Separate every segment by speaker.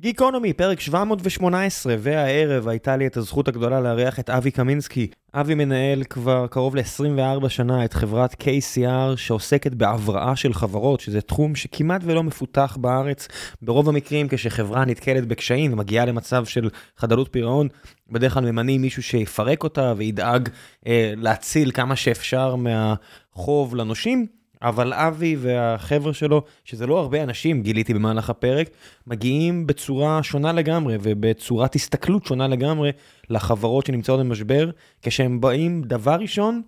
Speaker 1: גיקונומי, פרק 718, והערב הייתה לי את הזכות הגדולה לארח את אבי קמינסקי. אבי מנהל כבר קרוב ל-24 שנה את חברת KCR שעוסקת בהבראה של חברות, שזה תחום שכמעט ולא מפותח בארץ. ברוב המקרים כשחברה נתקלת בקשיים ומגיעה למצב של חדלות פירעון, בדרך כלל ממנים מישהו שיפרק אותה וידאג אה, להציל כמה שאפשר מהחוב לנושים. אבל אבי והחבר'ה שלו, שזה לא הרבה אנשים, גיליתי במהלך הפרק, מגיעים בצורה שונה לגמרי ובצורת הסתכלות שונה לגמרי לחברות שנמצאות במשבר, כשהם באים, דבר ראשון,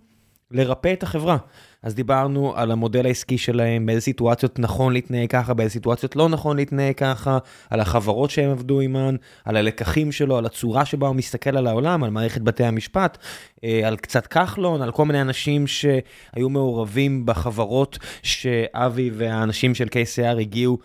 Speaker 1: לרפא את החברה. אז דיברנו על המודל העסקי שלהם, באיזה סיטואציות נכון להתנהג ככה, באיזה סיטואציות לא נכון להתנהג ככה, על החברות שהם עבדו עימן, על הלקחים שלו, על הצורה שבה הוא מסתכל על העולם, על מערכת בתי המשפט, אה, על קצת כחלון, על כל מיני אנשים שהיו מעורבים בחברות שאבי והאנשים של KCR הגיעו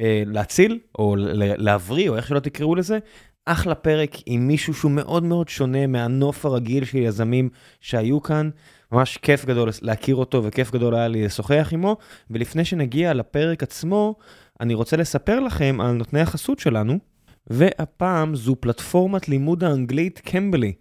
Speaker 1: אה, להציל, או להבריא, או איך שלא תקראו לזה. אחלה פרק עם מישהו שהוא מאוד מאוד שונה מהנוף הרגיל של יזמים שהיו כאן. ממש כיף גדול להכיר אותו וכיף גדול היה לי לשוחח עמו. ולפני שנגיע לפרק עצמו, אני רוצה לספר לכם על נותני החסות שלנו. והפעם זו פלטפורמת לימוד האנגלית קמבלי.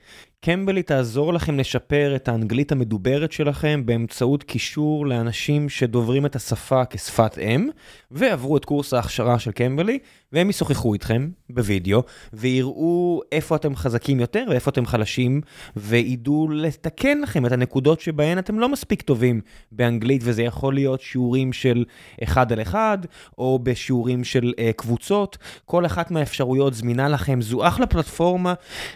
Speaker 1: קמבלי תעזור לכם לשפר את האנגלית המדוברת שלכם באמצעות קישור לאנשים שדוברים את השפה כשפת אם, ועברו את קורס ההכשרה של קמבלי, והם ישוחחו איתכם בווידאו, ויראו איפה אתם חזקים יותר ואיפה אתם חלשים, וידעו לתקן לכם את הנקודות שבהן אתם לא מספיק טובים באנגלית, וזה יכול להיות שיעורים של אחד על אחד, או בשיעורים של uh, קבוצות. כל אחת מהאפשרויות זמינה לכם. זו אחלה פלטפורמה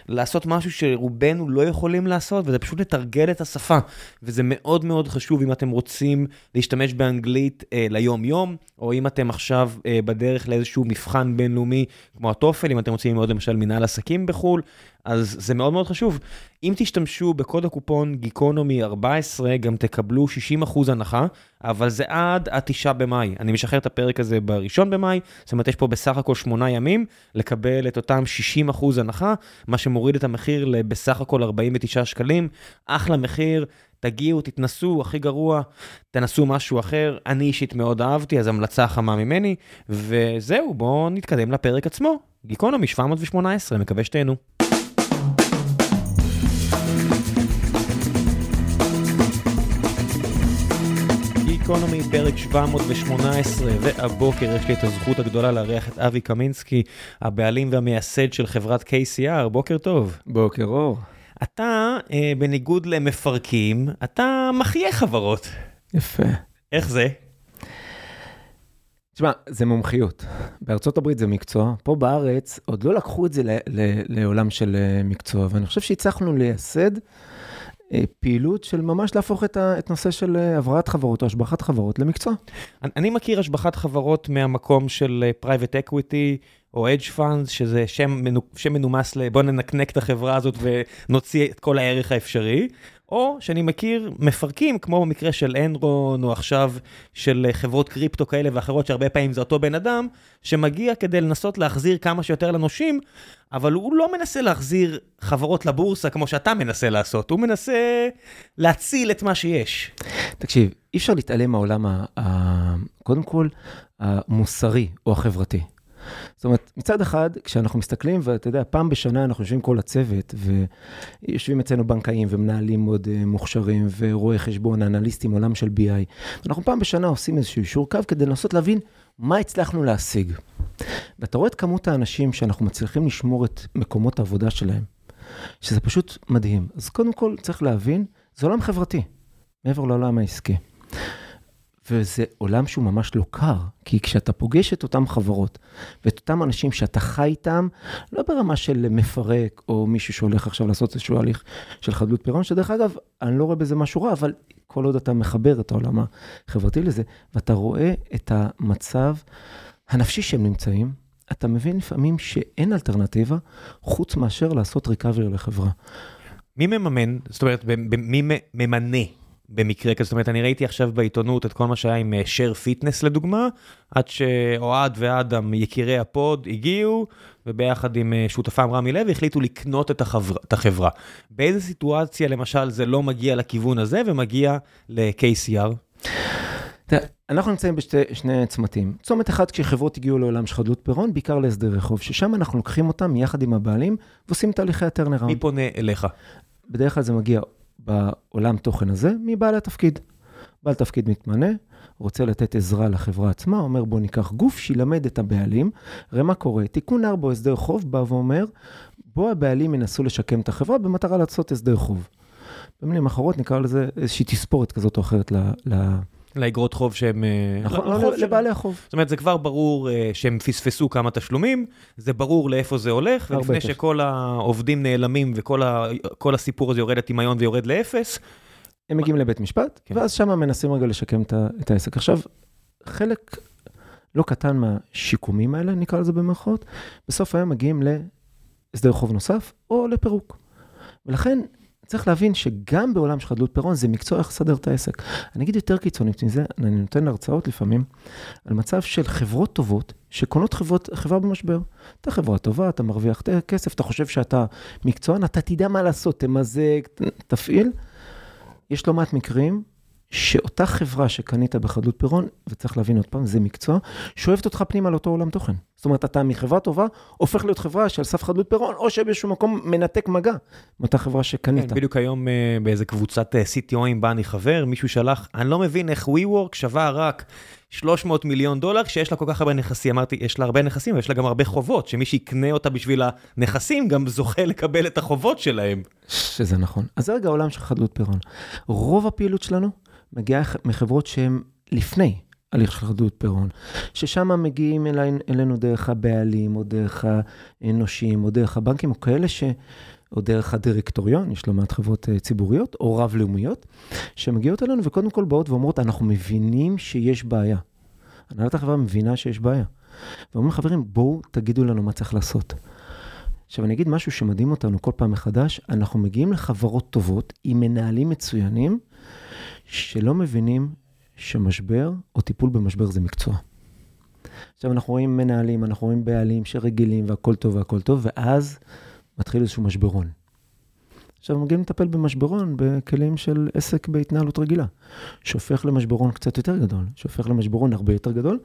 Speaker 1: לעשות משהו שרובנו לא יכולים לעשות, וזה פשוט לתרגל את השפה. וזה מאוד מאוד חשוב אם אתם רוצים להשתמש באנגלית uh, ליום-יום, או אם אתם עכשיו uh, בדרך לאיזשהו מבחן בינלאומי כמו הטופל, אם אתם רוצים ללמוד למשל מנהל עסקים בחו"ל, אז זה מאוד מאוד חשוב. אם תשתמשו בקוד הקופון גיקונומי 14, גם תקבלו 60% הנחה, אבל זה עד ה-9 במאי. אני משחרר את הפרק הזה ב-1 במאי, זאת אומרת, יש פה בסך הכל 8 ימים לקבל את אותם 60% הנחה, מה שמוריד את המחיר לבסך הכל 49 שקלים. אחלה מחיר. תגיעו, תתנסו, הכי גרוע, תנסו משהו אחר. אני אישית מאוד אהבתי, אז המלצה חמה ממני. וזהו, בואו נתקדם לפרק עצמו. גיקונומי 718, מקווה שתהנו. גיקונומי, פרק 718, והבוקר יש לי את הזכות הגדולה לארח את אבי קמינסקי, הבעלים והמייסד של חברת KCR. בוקר טוב.
Speaker 2: בוקר אור.
Speaker 1: אתה, אה, בניגוד למפרקים, אתה מחיה חברות.
Speaker 2: יפה.
Speaker 1: איך זה?
Speaker 2: תשמע, זה מומחיות. בארצות הברית זה מקצוע, פה בארץ עוד לא לקחו את זה לעולם של אה, מקצוע, ואני חושב שהצלחנו לייסד פעילות של ממש להפוך את, ה, את נושא של אה, הבראת חברות או השבחת חברות למקצוע.
Speaker 1: אני, מכיר השבחת חברות מהמקום של private equity, או hedge fund, שזה שם, שם מנומס ל... בוא ננקנק את החברה הזאת ונוציא את כל הערך האפשרי, או שאני מכיר מפרקים, כמו במקרה של אנרון, או עכשיו של חברות קריפטו כאלה ואחרות, שהרבה פעמים זה אותו בן אדם, שמגיע כדי לנסות להחזיר כמה שיותר לנושים, אבל הוא לא מנסה להחזיר חברות לבורסה כמו שאתה מנסה לעשות, הוא מנסה להציל את מה שיש.
Speaker 2: תקשיב, אי אפשר להתעלם מהעולם, ה- קודם כל, המוסרי או החברתי. זאת אומרת, מצד אחד, כשאנחנו מסתכלים, ואתה יודע, פעם בשנה אנחנו יושבים כל הצוות, ויושבים אצלנו בנקאים ומנהלים מאוד uh, מוכשרים, ורואי חשבון, אנליסטים, עולם של BI. אנחנו פעם בשנה עושים איזשהו אישור קו כדי לנסות להבין מה הצלחנו להשיג. ואתה רואה את כמות האנשים שאנחנו מצליחים לשמור את מקומות העבודה שלהם, שזה פשוט מדהים. אז קודם כל, צריך להבין, זה עולם חברתי, מעבר לעולם העסקי. וזה עולם שהוא ממש לא קר, כי כשאתה פוגש את אותן חברות ואת אותם אנשים שאתה חי איתם, לא ברמה של מפרק או מישהו שהולך עכשיו לעשות איזשהו הליך של חדלות פירעון, שדרך אגב, אני לא רואה בזה משהו רע, אבל כל עוד אתה מחבר את העולם החברתי לזה, ואתה רואה את המצב הנפשי שהם נמצאים, אתה מבין לפעמים שאין אלטרנטיבה חוץ מאשר לעשות recover לחברה.
Speaker 1: מי מממן, זאת אומרת, מי ממנה במקרה כזה, זאת אומרת, אני ראיתי עכשיו בעיתונות את כל מה שהיה עם Share אה, Fitness לדוגמה, עד שאוהד ואדם, יקירי הפוד, הגיעו, וביחד עם אה, שותפם רמי לוי החליטו לקנות את, החבר, את החברה. באיזה סיטואציה למשל זה לא מגיע לכיוון הזה ומגיע ל-KCR?
Speaker 2: אנחנו נמצאים בשני צמתים. צומת אחד כשחברות הגיעו לעולם של חדלות פירעון, בעיקר להסדרי חוב, ששם אנחנו לוקחים אותם יחד עם הבעלים ועושים תהליכי הטרנראונד.
Speaker 1: מי פונה אליך?
Speaker 2: בדרך כלל זה מגיע בעולם תוכן הזה מבעל התפקיד. בעל תפקיד מתמנה, רוצה לתת עזרה לחברה עצמה, אומר בוא ניקח גוף שילמד את הבעלים, ראה מה קורה, תיקון 4 או הסדר חוב בא ואומר, בוא הבעלים ינסו לשקם את החברה במטרה לעשות הסדר חוב. במילים אחרות נקרא לזה איזושהי תספורת כזאת או אחרת ל... ל...
Speaker 1: לאגרות חוב שהם... אה,
Speaker 2: נכון, לא, לבעלי החוב.
Speaker 1: זאת אומרת, זה כבר ברור uh, שהם פספסו כמה תשלומים, זה ברור לאיפה זה הולך, ולפני שכל העובדים נעלמים וכל הסיפור הזה יורד לטמיון ויורד לאפס.
Speaker 2: הם מגיעים לבית משפט, כן. ואז שם מנסים רגע לשקם את העסק. עכשיו, חלק לא קטן מהשיקומים האלה, נקרא לזה במרכאות, בסוף היום מגיעים להסדר חוב נוסף או לפירוק. ולכן צריך להבין שגם בעולם של חדלות פירעון זה מקצוע איך לסדר את העסק. אני אגיד יותר קיצונית מזה, אני נותן הרצאות לפעמים על מצב של חברות טובות שקונות חברות, חברה במשבר. אתה חברה טובה, אתה מרוויח כסף, אתה חושב שאתה מקצוען, אתה תדע מה לעשות, תמזג, תפעיל. יש לא מעט מקרים שאותה חברה שקנית בחדלות פירעון, וצריך להבין עוד פעם, זה מקצוע, שואבת אותך פנימה לאותו עולם תוכן. זאת אומרת, אתה מחברה טובה, הופך להיות חברה שעל סף חדלות פירעון, או שבאיזשהו מקום מנתק מגע מאותה חברה שקנית.
Speaker 1: כן, בדיוק היום אה, באיזה קבוצת אה, CTOים בה אני חבר, מישהו שלח, אני לא מבין איך WeWork שווה רק 300 מיליון דולר, שיש לה כל כך הרבה נכסים. אמרתי, יש לה הרבה נכסים, ויש לה גם הרבה חובות, שמי שיקנה אותה בשביל הנכסים, גם זוכה לקבל את החובות שלהם.
Speaker 2: שזה נכון. אז זה רגע העולם של חדלות פירעון. רוב הפעילות שלנו מגיעה מחברות שהן לפני הליך של חדלות פירעון, ששם מגיעים אלי, אלינו דרך הבעלים, או דרך הנושים, או דרך הבנקים, או כאלה ש... או דרך הדירקטוריון, יש לא מעט חברות אה, ציבוריות, או רב-לאומיות, שמגיעות אלינו וקודם כל באות ואומרות, אנחנו מבינים שיש בעיה. הנהלת החברה מבינה שיש בעיה. ואומרים, חברים, בואו תגידו לנו מה צריך לעשות. עכשיו, אני אגיד משהו שמדהים אותנו כל פעם מחדש, אנחנו מגיעים לחברות טובות עם מנהלים מצוינים, שלא מבינים שמשבר או טיפול במשבר זה מקצוע. עכשיו, אנחנו רואים מנהלים, אנחנו רואים בעלים שרגילים והכל טוב והכל טוב, ואז מתחיל איזשהו משברון. עכשיו מגיעים לטפל במשברון בכלים של עסק בהתנהלות רגילה, שהופך למשברון קצת יותר גדול, שהופך למשברון הרבה יותר גדול,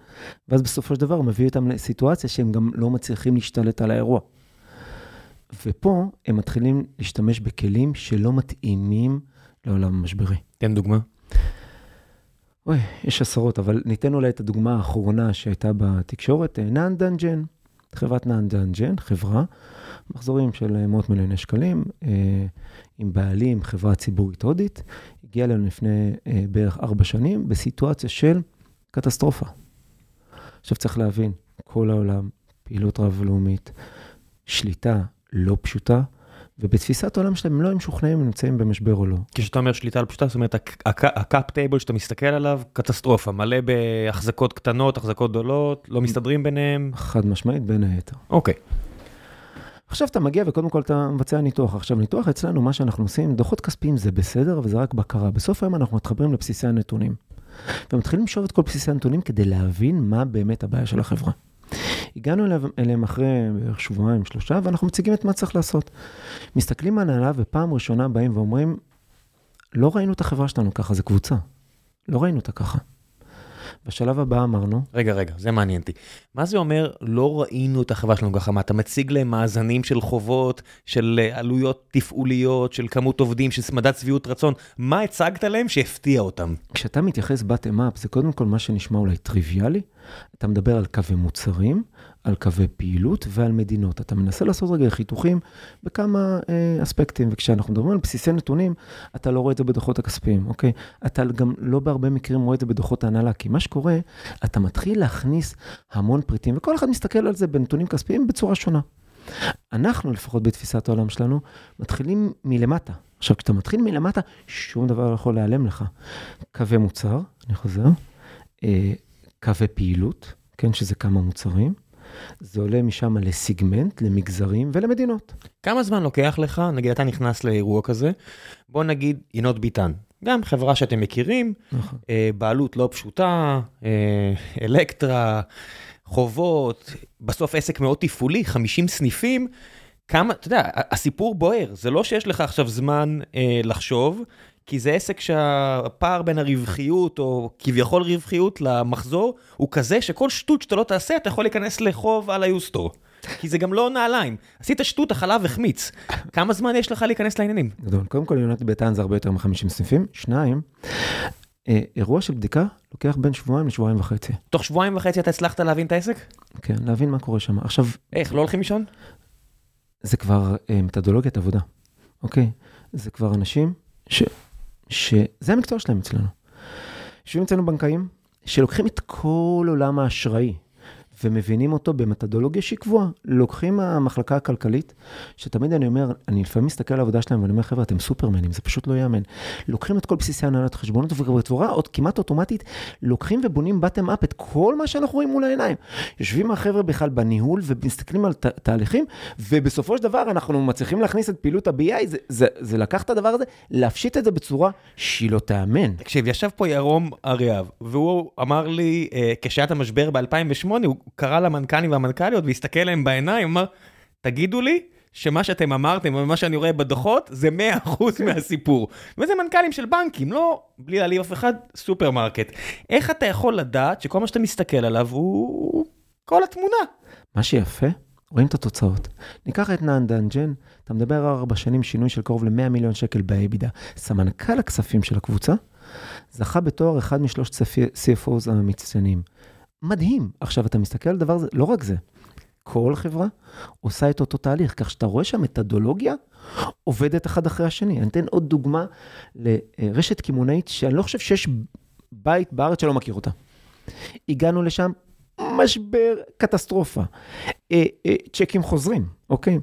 Speaker 2: ואז בסופו של דבר מביא אותם לסיטואציה שהם גם לא מצליחים להשתלט על האירוע. ופה הם מתחילים להשתמש בכלים שלא מתאימים לעולם המשברי.
Speaker 1: תן דוגמה.
Speaker 2: אוי, יש עשרות, אבל ניתן אולי את הדוגמה האחרונה שהייתה בתקשורת, נען דן ג'יין, חברת נען דן ג'יין, חברה מחזורים של אה, מאות מיליוני שקלים, אה, עם בעלים, חברה ציבורית הודית, הגיע אלינו לפני אה, בערך ארבע שנים בסיטואציה של קטסטרופה. עכשיו צריך להבין, כל העולם, פעילות רב-לאומית, שליטה לא פשוטה, ובתפיסת העולם שלהם הם לא היו משוכנעים אם נמצאים במשבר או לא.
Speaker 1: כשאתה אומר שליטה לא פשוטה, זאת אומרת, ה cap table שאתה מסתכל עליו, קטסטרופה, מלא בהחזקות קטנות, החזקות גדולות, לא מסתדרים ביניהם.
Speaker 2: חד משמעית, בין היתר.
Speaker 1: אוקיי.
Speaker 2: עכשיו אתה מגיע וקודם כל אתה מבצע ניתוח. עכשיו, ניתוח אצלנו, מה שאנחנו עושים, דוחות כספיים זה בסדר, אבל זה רק בקרה. בסוף היום אנחנו מתחברים לבסיסי הנתונים. ומתחילים לשאוב את כל בסיסי הנתונים כדי להבין מה באמת הבעיה של החברה. הגענו אליהם אחרי בערך שבועיים, שלושה, ואנחנו מציגים את מה צריך לעשות. מסתכלים על ופעם ראשונה באים ואומרים, לא ראינו את החברה שלנו ככה, זה קבוצה. לא ראינו אותה ככה. בשלב הבא אמרנו...
Speaker 1: רגע, רגע, זה מעניין אותי. מה זה אומר, לא ראינו את החברה שלנו ככה? מה, אתה מציג להם מאזנים של חובות, של אה, עלויות תפעוליות, של כמות עובדים, של מדד שביעות רצון? מה הצגת להם שהפתיע אותם?
Speaker 2: כשאתה מתייחס bottom up, זה קודם כל מה שנשמע אולי טריוויאלי. אתה מדבר על קווי מוצרים, על קווי פעילות ועל מדינות. אתה מנסה לעשות רגע חיתוכים בכמה אה, אספקטים, וכשאנחנו מדברים על בסיסי נתונים, אתה לא רואה את זה בדוחות הכספיים, אוקיי? אתה גם לא בהרבה מקרים רואה את זה בדוחות ההנהלה, כי מה שקורה, אתה מתחיל להכניס המון פריטים, וכל אחד מסתכל על זה בנתונים כספיים בצורה שונה. אנחנו, לפחות בתפיסת העולם שלנו, מתחילים מלמטה. עכשיו, כשאתה מתחיל מלמטה, שום דבר לא יכול להיעלם לך. קווי מוצר, אני חוזר, אה, קווי פעילות, כן, שזה כמה מוצרים. זה עולה משם לסיגמנט, למגזרים ולמדינות.
Speaker 1: כמה זמן לוקח לך, נגיד אתה נכנס לאירוע כזה, בוא נגיד יינות ביטן, גם חברה שאתם מכירים, נכון. אה, בעלות לא פשוטה, אה, אלקטרה, חובות, בסוף עסק מאוד תפעולי, 50 סניפים. כמה, אתה יודע, הסיפור בוער, זה לא שיש לך עכשיו זמן אה, לחשוב, כי זה עסק שהפער בין הרווחיות, או כביכול רווחיות, למחזור, הוא כזה שכל שטות שאתה לא תעשה, אתה יכול להיכנס לחוב על היוסטור. כי זה גם לא נעליים. עשית שטות, החלב החמיץ. כמה זמן יש לך להיכנס לעניינים?
Speaker 2: גדול. קודם כל, יונת ביתן זה הרבה יותר מ-50 סניפים. שניים, אה, אירוע של בדיקה לוקח בין שבועיים לשבועיים וחצי.
Speaker 1: תוך שבועיים וחצי אתה הצלחת להבין את העסק?
Speaker 2: כן, להבין מה קורה שם. עכשיו,
Speaker 1: איך, לא הולכים לישון?
Speaker 2: זה כבר אה, מתודולוגיית עבודה, אוקיי? זה כבר אנשים ש... שזה המקצוע שלהם אצלנו. יושבים אצלנו בנקאים, שלוקחים את כל עולם האשראי ומבינים אותו במתודולוגיה שהיא קבועה. לוקחים מהמחלקה הכלכלית, שתמיד אני אומר, אני לפעמים מסתכל על העבודה שלהם ואני אומר, חבר'ה, אתם סופרמנים, זה פשוט לא ייאמן. לוקחים את כל בסיסי הנהלת חשבונות ובצורה עוד כמעט אוטומטית, לוקחים ובונים בטם אפ את כל מה שאנחנו רואים מול העיניים. יושבים החבר'ה בכלל בניהול ומסתכלים על ת, תהליכים, ובסופו של דבר אנחנו מצליחים להכניס את פעילות ה-BI, זה, זה, זה לקח את הדבר הזה, להפשיט את זה בצורה שהיא לא תיאמן.
Speaker 1: תקשיב, ישב פה ירום אריאב, והוא אמר לי, אה, כשהיה את המשבר ב-2008, הוא קרא למנכ"לים והמנכ"ליות והסתכל להם בעיניים, אמר, תגידו לי שמה שאתם אמרתם ומה שאני רואה בדוחות זה 100% מהסיפור. וזה מנכ"לים של בנקים, לא, בלי להעליב אף אחד, סופרמרקט. איך אתה יכול לדעת שכל מה שאתה מסתכל עליו הוא כל התמונה?
Speaker 2: מה שיפה, רואים את התוצאות. ניקח את נאן דנג'ן, אתה מדבר על ארבע שנים שינוי של קרוב ל-100 מיליון שקל ב-EBITDA. סמנכ"ל הכספים של הקבוצה, זכה בתואר אחד משלושת CFOs המצטיינים. מדהים. עכשיו, אתה מסתכל על דבר הזה, לא רק זה, כל חברה עושה את אותו תהליך, כך שאתה רואה שהמתודולוגיה עובדת אחד אחרי השני. אני אתן עוד דוגמה לרשת קמעונאית שאני לא חושב שיש בית בארץ שלא מכיר אותה. הגענו לשם, משבר, קטסטרופה. אה, אה, צ'קים חוזרים, אוקיי?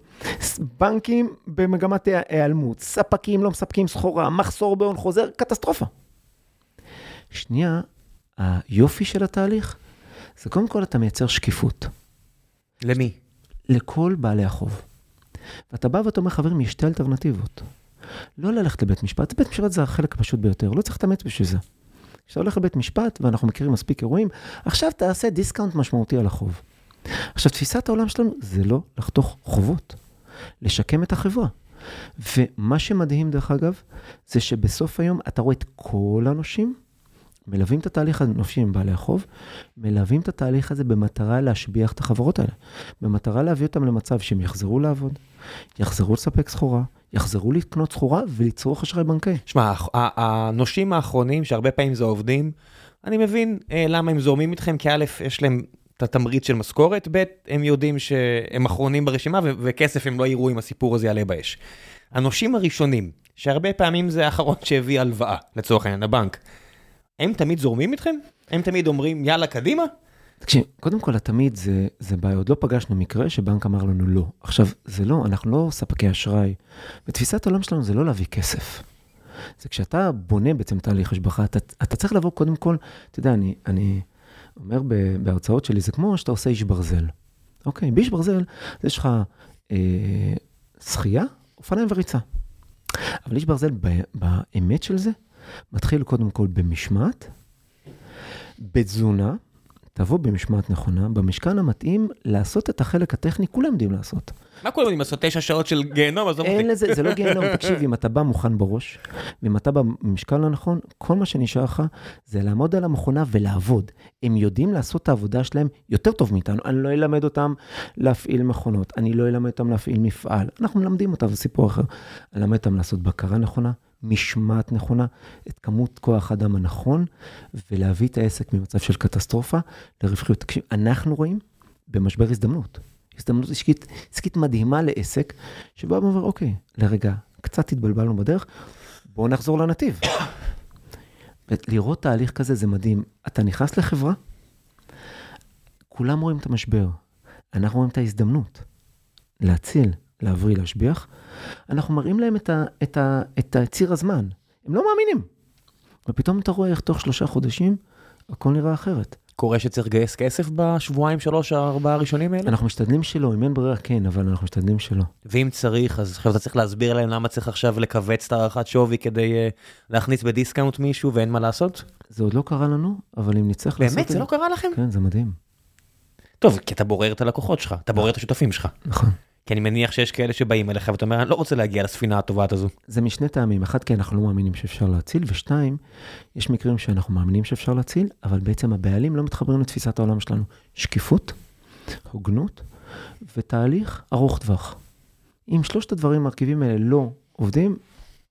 Speaker 2: בנקים במגמת היעלמות, ספקים לא מספקים סחורה, מחסור בהון חוזר, קטסטרופה. שנייה, היופי של התהליך זה קודם כל אתה מייצר שקיפות.
Speaker 1: למי?
Speaker 2: לכל בעלי החוב. ואתה בא ואתה אומר, חברים, יש שתי אלטרנטיבות. לא ללכת לבית משפט, בית משפט זה החלק הפשוט ביותר, לא צריך להתאמץ בשביל זה. כשאתה הולך לבית משפט, ואנחנו מכירים מספיק אירועים, עכשיו תעשה דיסקאונט משמעותי על החוב. עכשיו, תפיסת העולם שלנו זה לא לחתוך חובות, לשקם את החברה. ומה שמדהים, דרך אגב, זה שבסוף היום אתה רואה את כל הנושים מלווים את התהליך הנושי עם בעלי החוב, מלווים את התהליך הזה במטרה להשביח את החברות האלה, במטרה להביא אותם למצב שהם יחזרו לעבוד, יחזרו לספק סחורה, יחזרו לקנות סחורה ולצרוך אשראי בנקאי.
Speaker 1: שמע, הנושים האחרונים, שהרבה פעמים זה עובדים, אני מבין אה, למה הם זורמים איתכם, כי א', יש להם את התמריץ של משכורת, ב', הם יודעים שהם אחרונים ברשימה וכסף הם לא יראו אם הסיפור הזה יעלה באש. הנושים הראשונים, שהרבה פעמים זה האחרון שהביא הלוואה, לצורך העניין, הבנק. הם תמיד זורמים איתכם? הם תמיד אומרים, יאללה, קדימה?
Speaker 2: תקשיב, קודם כל, התמיד זה, זה בעיה, עוד לא פגשנו מקרה שבנק אמר לנו לא. עכשיו, זה לא, אנחנו לא ספקי אשראי. בתפיסת העולם שלנו זה לא להביא כסף. זה כשאתה בונה בעצם תהליך השבחה, אתה, אתה צריך לבוא קודם כל, אתה יודע, אני, אני אומר בהרצאות שלי, זה כמו שאתה עושה איש ברזל. אוקיי, באיש ברזל, יש לך אה, שחייה, אופניים וריצה. אבל איש ברזל, באמת של זה, מתחיל קודם כל במשמעת, בתזונה, תבוא במשמעת נכונה, במשכן המתאים, לעשות את החלק הטכני, כולם יודעים לעשות.
Speaker 1: מה כולם יודעים לעשות? תשע שעות של גיהנום? עזוב
Speaker 2: אותי. אין לזה, זה לא גיהנום, תקשיב, אם אתה בא מוכן בראש, ואם אתה במשקל הנכון, כל מה שנשאר לך זה לעמוד על המכונה ולעבוד. הם יודעים לעשות את העבודה שלהם יותר טוב מאיתנו. אני לא אלמד אותם להפעיל מכונות, אני לא אלמד אותם להפעיל מפעל. אנחנו מלמדים אותם, זה סיפור אחר. אני אלמד אותם לעשות בקרה נכונה, משמעת נכונה, את כמות כוח האדם הנכון, ולהביא את העסק ממצב של קטסטרופה לרווחיות. אנחנו רואים במשבר הזדמנות. הזדמנות עסקית, עסקית מדהימה לעסק, שבא ואומר, אוקיי, לרגע, קצת התבלבלנו בדרך, בואו נחזור לנתיב. לראות תהליך כזה זה מדהים. אתה נכנס לחברה, כולם רואים את המשבר, אנחנו רואים את ההזדמנות להציל, להבריא, להשביח, אנחנו מראים להם את, ה, את, ה, את הציר הזמן. הם לא מאמינים. ופתאום אתה רואה איך תוך שלושה חודשים הכל נראה אחרת.
Speaker 1: קורה שצריך לגייס כסף בשבועיים, שלוש, ארבעה הראשונים האלה?
Speaker 2: אנחנו משתדלים שלא, אם אין ברירה כן, אבל אנחנו משתדלים שלא.
Speaker 1: ואם צריך, אז עכשיו אתה צריך להסביר להם למה צריך עכשיו לכווץ את הערכת שווי כדי uh, להכניס בדיסקאונט מישהו ואין מה לעשות?
Speaker 2: זה עוד לא קרה לנו, אבל אם נצטרך לעשות
Speaker 1: את זה... באמת? זה לא קרה לכם?
Speaker 2: כן, זה מדהים.
Speaker 1: טוב, כי אתה בורר את הלקוחות שלך, אתה בורר את השותפים שלך.
Speaker 2: נכון.
Speaker 1: כי אני מניח שיש כאלה שבאים אליך ואתה אומר, אני לא רוצה להגיע לספינה הטובעת הזו.
Speaker 2: זה משני טעמים, אחד, כי אנחנו לא מאמינים שאפשר להציל, ושתיים, יש מקרים שאנחנו מאמינים שאפשר להציל, אבל בעצם הבעלים לא מתחברים לתפיסת העולם שלנו. שקיפות, הוגנות ותהליך ארוך טווח. אם שלושת הדברים, המרכיבים האלה לא עובדים,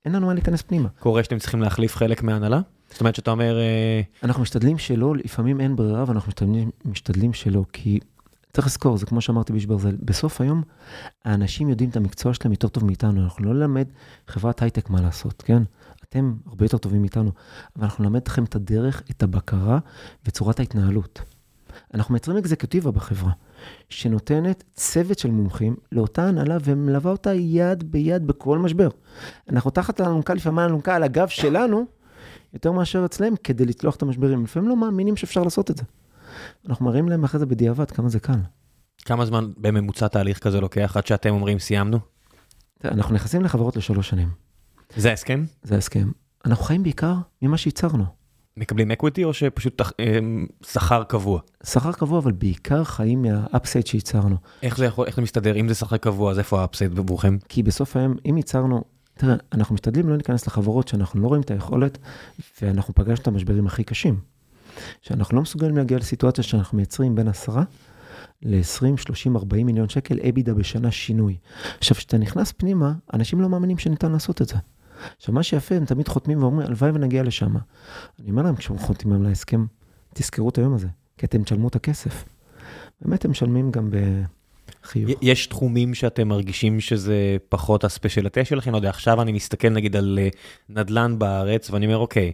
Speaker 2: אין לנו מה להיכנס פנימה.
Speaker 1: קורה שאתם צריכים להחליף חלק מההנהלה? זאת אומרת שאתה אומר, אה,
Speaker 2: אנחנו משתדלים שלא, לפעמים אין ברירה, ואנחנו משתדלים, משתדלים שלא, כי צריך לזכור, זה כמו שאמרתי באיש ברזל, בסוף היום, האנשים יודעים את המקצוע שלהם יותר טוב מאיתנו, אנחנו לא נלמד חברת הייטק מה לעשות, כן? אתם הרבה יותר טובים מאיתנו, אבל אנחנו נלמד אתכם את הדרך, את הבקרה וצורת ההתנהלות. אנחנו מייצרים אקזקוטיבה בחברה, שנותנת צוות של מומחים לאותה הנהלה ומלווה אותה יד ביד בכל משבר. אנחנו תחת האלונקה, לפעמים האלונקה על הגב שלנו, יותר מאשר אצלם, כדי לצלוח את המשברים. לפעמים לא מאמינים שאפשר לעשות את זה. אנחנו מראים להם אחרי זה בדיעבד כמה זה קל.
Speaker 1: כמה זמן בממוצע תהליך כזה לוקח עד שאתם אומרים סיימנו?
Speaker 2: אנחנו נכנסים לחברות לשלוש שנים,
Speaker 1: זה ההסכם?
Speaker 2: זה ההסכם. אנחנו חיים בעיקר ממה שייצרנו.
Speaker 1: מקבלים equity או שפשוט אה, שכר קבוע?
Speaker 2: שכר קבוע, אבל בעיקר חיים מה-upside שייצרנו.
Speaker 1: איך זה יכול, איך זה מסתדר? אם זה שכר קבוע, אז איפה ה-upside עבורכם?
Speaker 2: כי בסוף היום, אם ייצרנו, תראה, אנחנו משתדלים לא להיכנס לחברות שאנחנו לא רואים את היכולת, ואנחנו פגשנו את המשברים הכי קשים. שאנחנו לא מסוגלים להגיע לסיטואציה שאנחנו מייצרים בין 10 ל-20, 30, 40 מיליון שקל אבידה בשנה שינוי. עכשיו, כשאתה נכנס פנימה, אנשים לא מאמינים שניתן לעשות את זה. עכשיו, מה שיפה, הם תמיד חותמים ואומרים, הלוואי ונגיע לשם. אני אומר להם, כשהם חותמים על ההסכם, תזכרו את היום הזה, כי אתם תשלמו את הכסף. באמת, הם משלמים גם בחיוך.
Speaker 1: י- יש תחומים שאתם מרגישים שזה פחות הספיישלטה שלכם? לא יודע, עכשיו אני מסתכל נגיד על אה, נדל"ן בארץ, ואני אומר, אוקיי,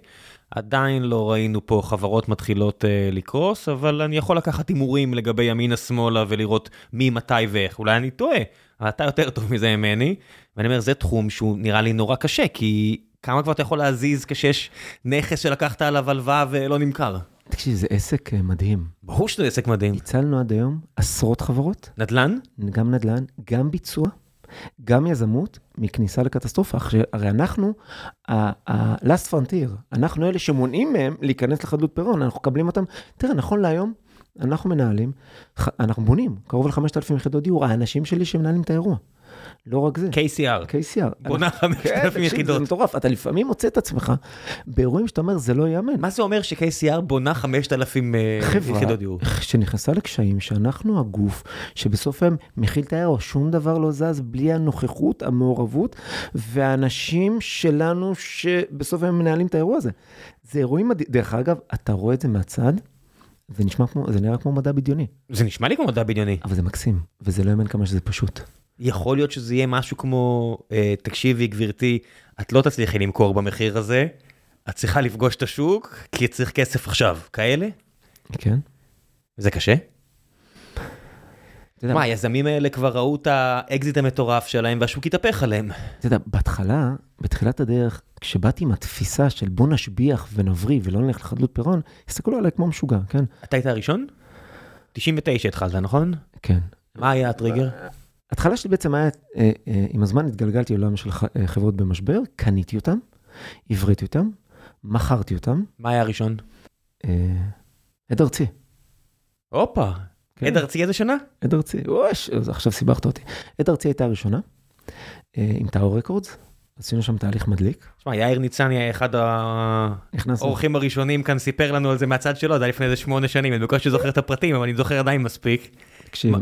Speaker 1: עדיין לא ראינו פה חברות מתחילות אה, לקרוס, אבל אני יכול לקחת הימורים לגבי ימינה-שמאלה ולראות מי, מתי ואיך. אולי אני טועה, אבל אתה יותר טוב מזה ממני. ואני אומר, זה תחום שהוא נראה לי נורא קשה, כי כמה כבר אתה יכול להזיז כשיש נכס שלקחת עליו הלוואה ולא נמכר?
Speaker 2: תקשיב, זה עסק אה, מדהים.
Speaker 1: ברור שזה עסק מדהים.
Speaker 2: הצלנו עד היום עשרות חברות,
Speaker 1: נדל"ן?
Speaker 2: גם נדל"ן, גם ביצוע, גם יזמות, מכניסה לקטסטרופה. הרי אנחנו, ה-last frontier, אנחנו אלה שמונעים מהם להיכנס לחדלות פירעון, אנחנו מקבלים אותם. תראה, נכון להיום, אנחנו מנהלים, אנחנו בונים קרוב ל-5,000 יחידות דיור, האנשים שלי שמנהלים את האירוע. לא רק זה,
Speaker 1: KCR.
Speaker 2: KCR.
Speaker 1: בונה
Speaker 2: כן,
Speaker 1: 5,000
Speaker 2: תקשיב,
Speaker 1: יחידות.
Speaker 2: זה מטורף, אתה לפעמים מוצא את עצמך באירועים שאתה אומר, זה לא ייאמן.
Speaker 1: מה זה אומר ש-KCR בונה 5,000 אה,
Speaker 2: חברה
Speaker 1: יחידות דיור?
Speaker 2: שנכנסה לקשיים, שאנחנו הגוף שבסוף היום מכיל את האירוע, שום דבר לא זז בלי הנוכחות, המעורבות, והאנשים שלנו שבסוף היום מנהלים את האירוע הזה. זה אירועים דרך אגב, אתה רואה את זה מהצד, זה נשמע כמו, זה נראה כמו מדע בדיוני,
Speaker 1: זה נשמע לי כמו מדע בדיוני.
Speaker 2: אבל זה מקסים, וזה לא יאמן כמה שזה פשוט.
Speaker 1: יכול להיות שזה יהיה משהו כמו, אה, תקשיבי גברתי, את לא תצליחי למכור במחיר הזה, את צריכה לפגוש את השוק, כי צריך כסף עכשיו. כאלה?
Speaker 2: כן?
Speaker 1: זה קשה? מה, היזמים האלה כבר ראו את האקזיט המטורף שלהם והשוק התהפך עליהם.
Speaker 2: אתה יודע, בהתחלה, בתחילת הדרך, כשבאתי עם התפיסה של בוא נשביח ונבריא ולא נלך לחדלות פירעון, הסתכלו עליי כמו משוגע, כן?
Speaker 1: אתה היית הראשון? 99 התחלת, נכון?
Speaker 2: כן.
Speaker 1: מה היה הטריגר?
Speaker 2: ההתחלה שלי בעצם היה, אה, אה, עם הזמן התגלגלתי לעולם של אה, חברות במשבר, קניתי אותם, הבריתי אותם, מכרתי אותם,
Speaker 1: מה היה הראשון?
Speaker 2: עד ארצי.
Speaker 1: הופה,
Speaker 2: כן.
Speaker 1: עד ארצי איזה שנה?
Speaker 2: עד ארצי, אז עכשיו סיבכת אותי. עד ארצי הייתה הראשונה, עם טאור רקורדס, עשינו שם תהליך מדליק.
Speaker 1: תשמע, יאיר ניצני היה אחד
Speaker 2: נכנסנו,
Speaker 1: האורחים הראשונים כאן, סיפר לנו על זה מהצד שלו, זה היה לפני איזה שמונה שנים, אני בקושי זוכר את הפרטים, אבל אני זוכר עדיין מספיק.
Speaker 2: תקשיב,
Speaker 1: מה?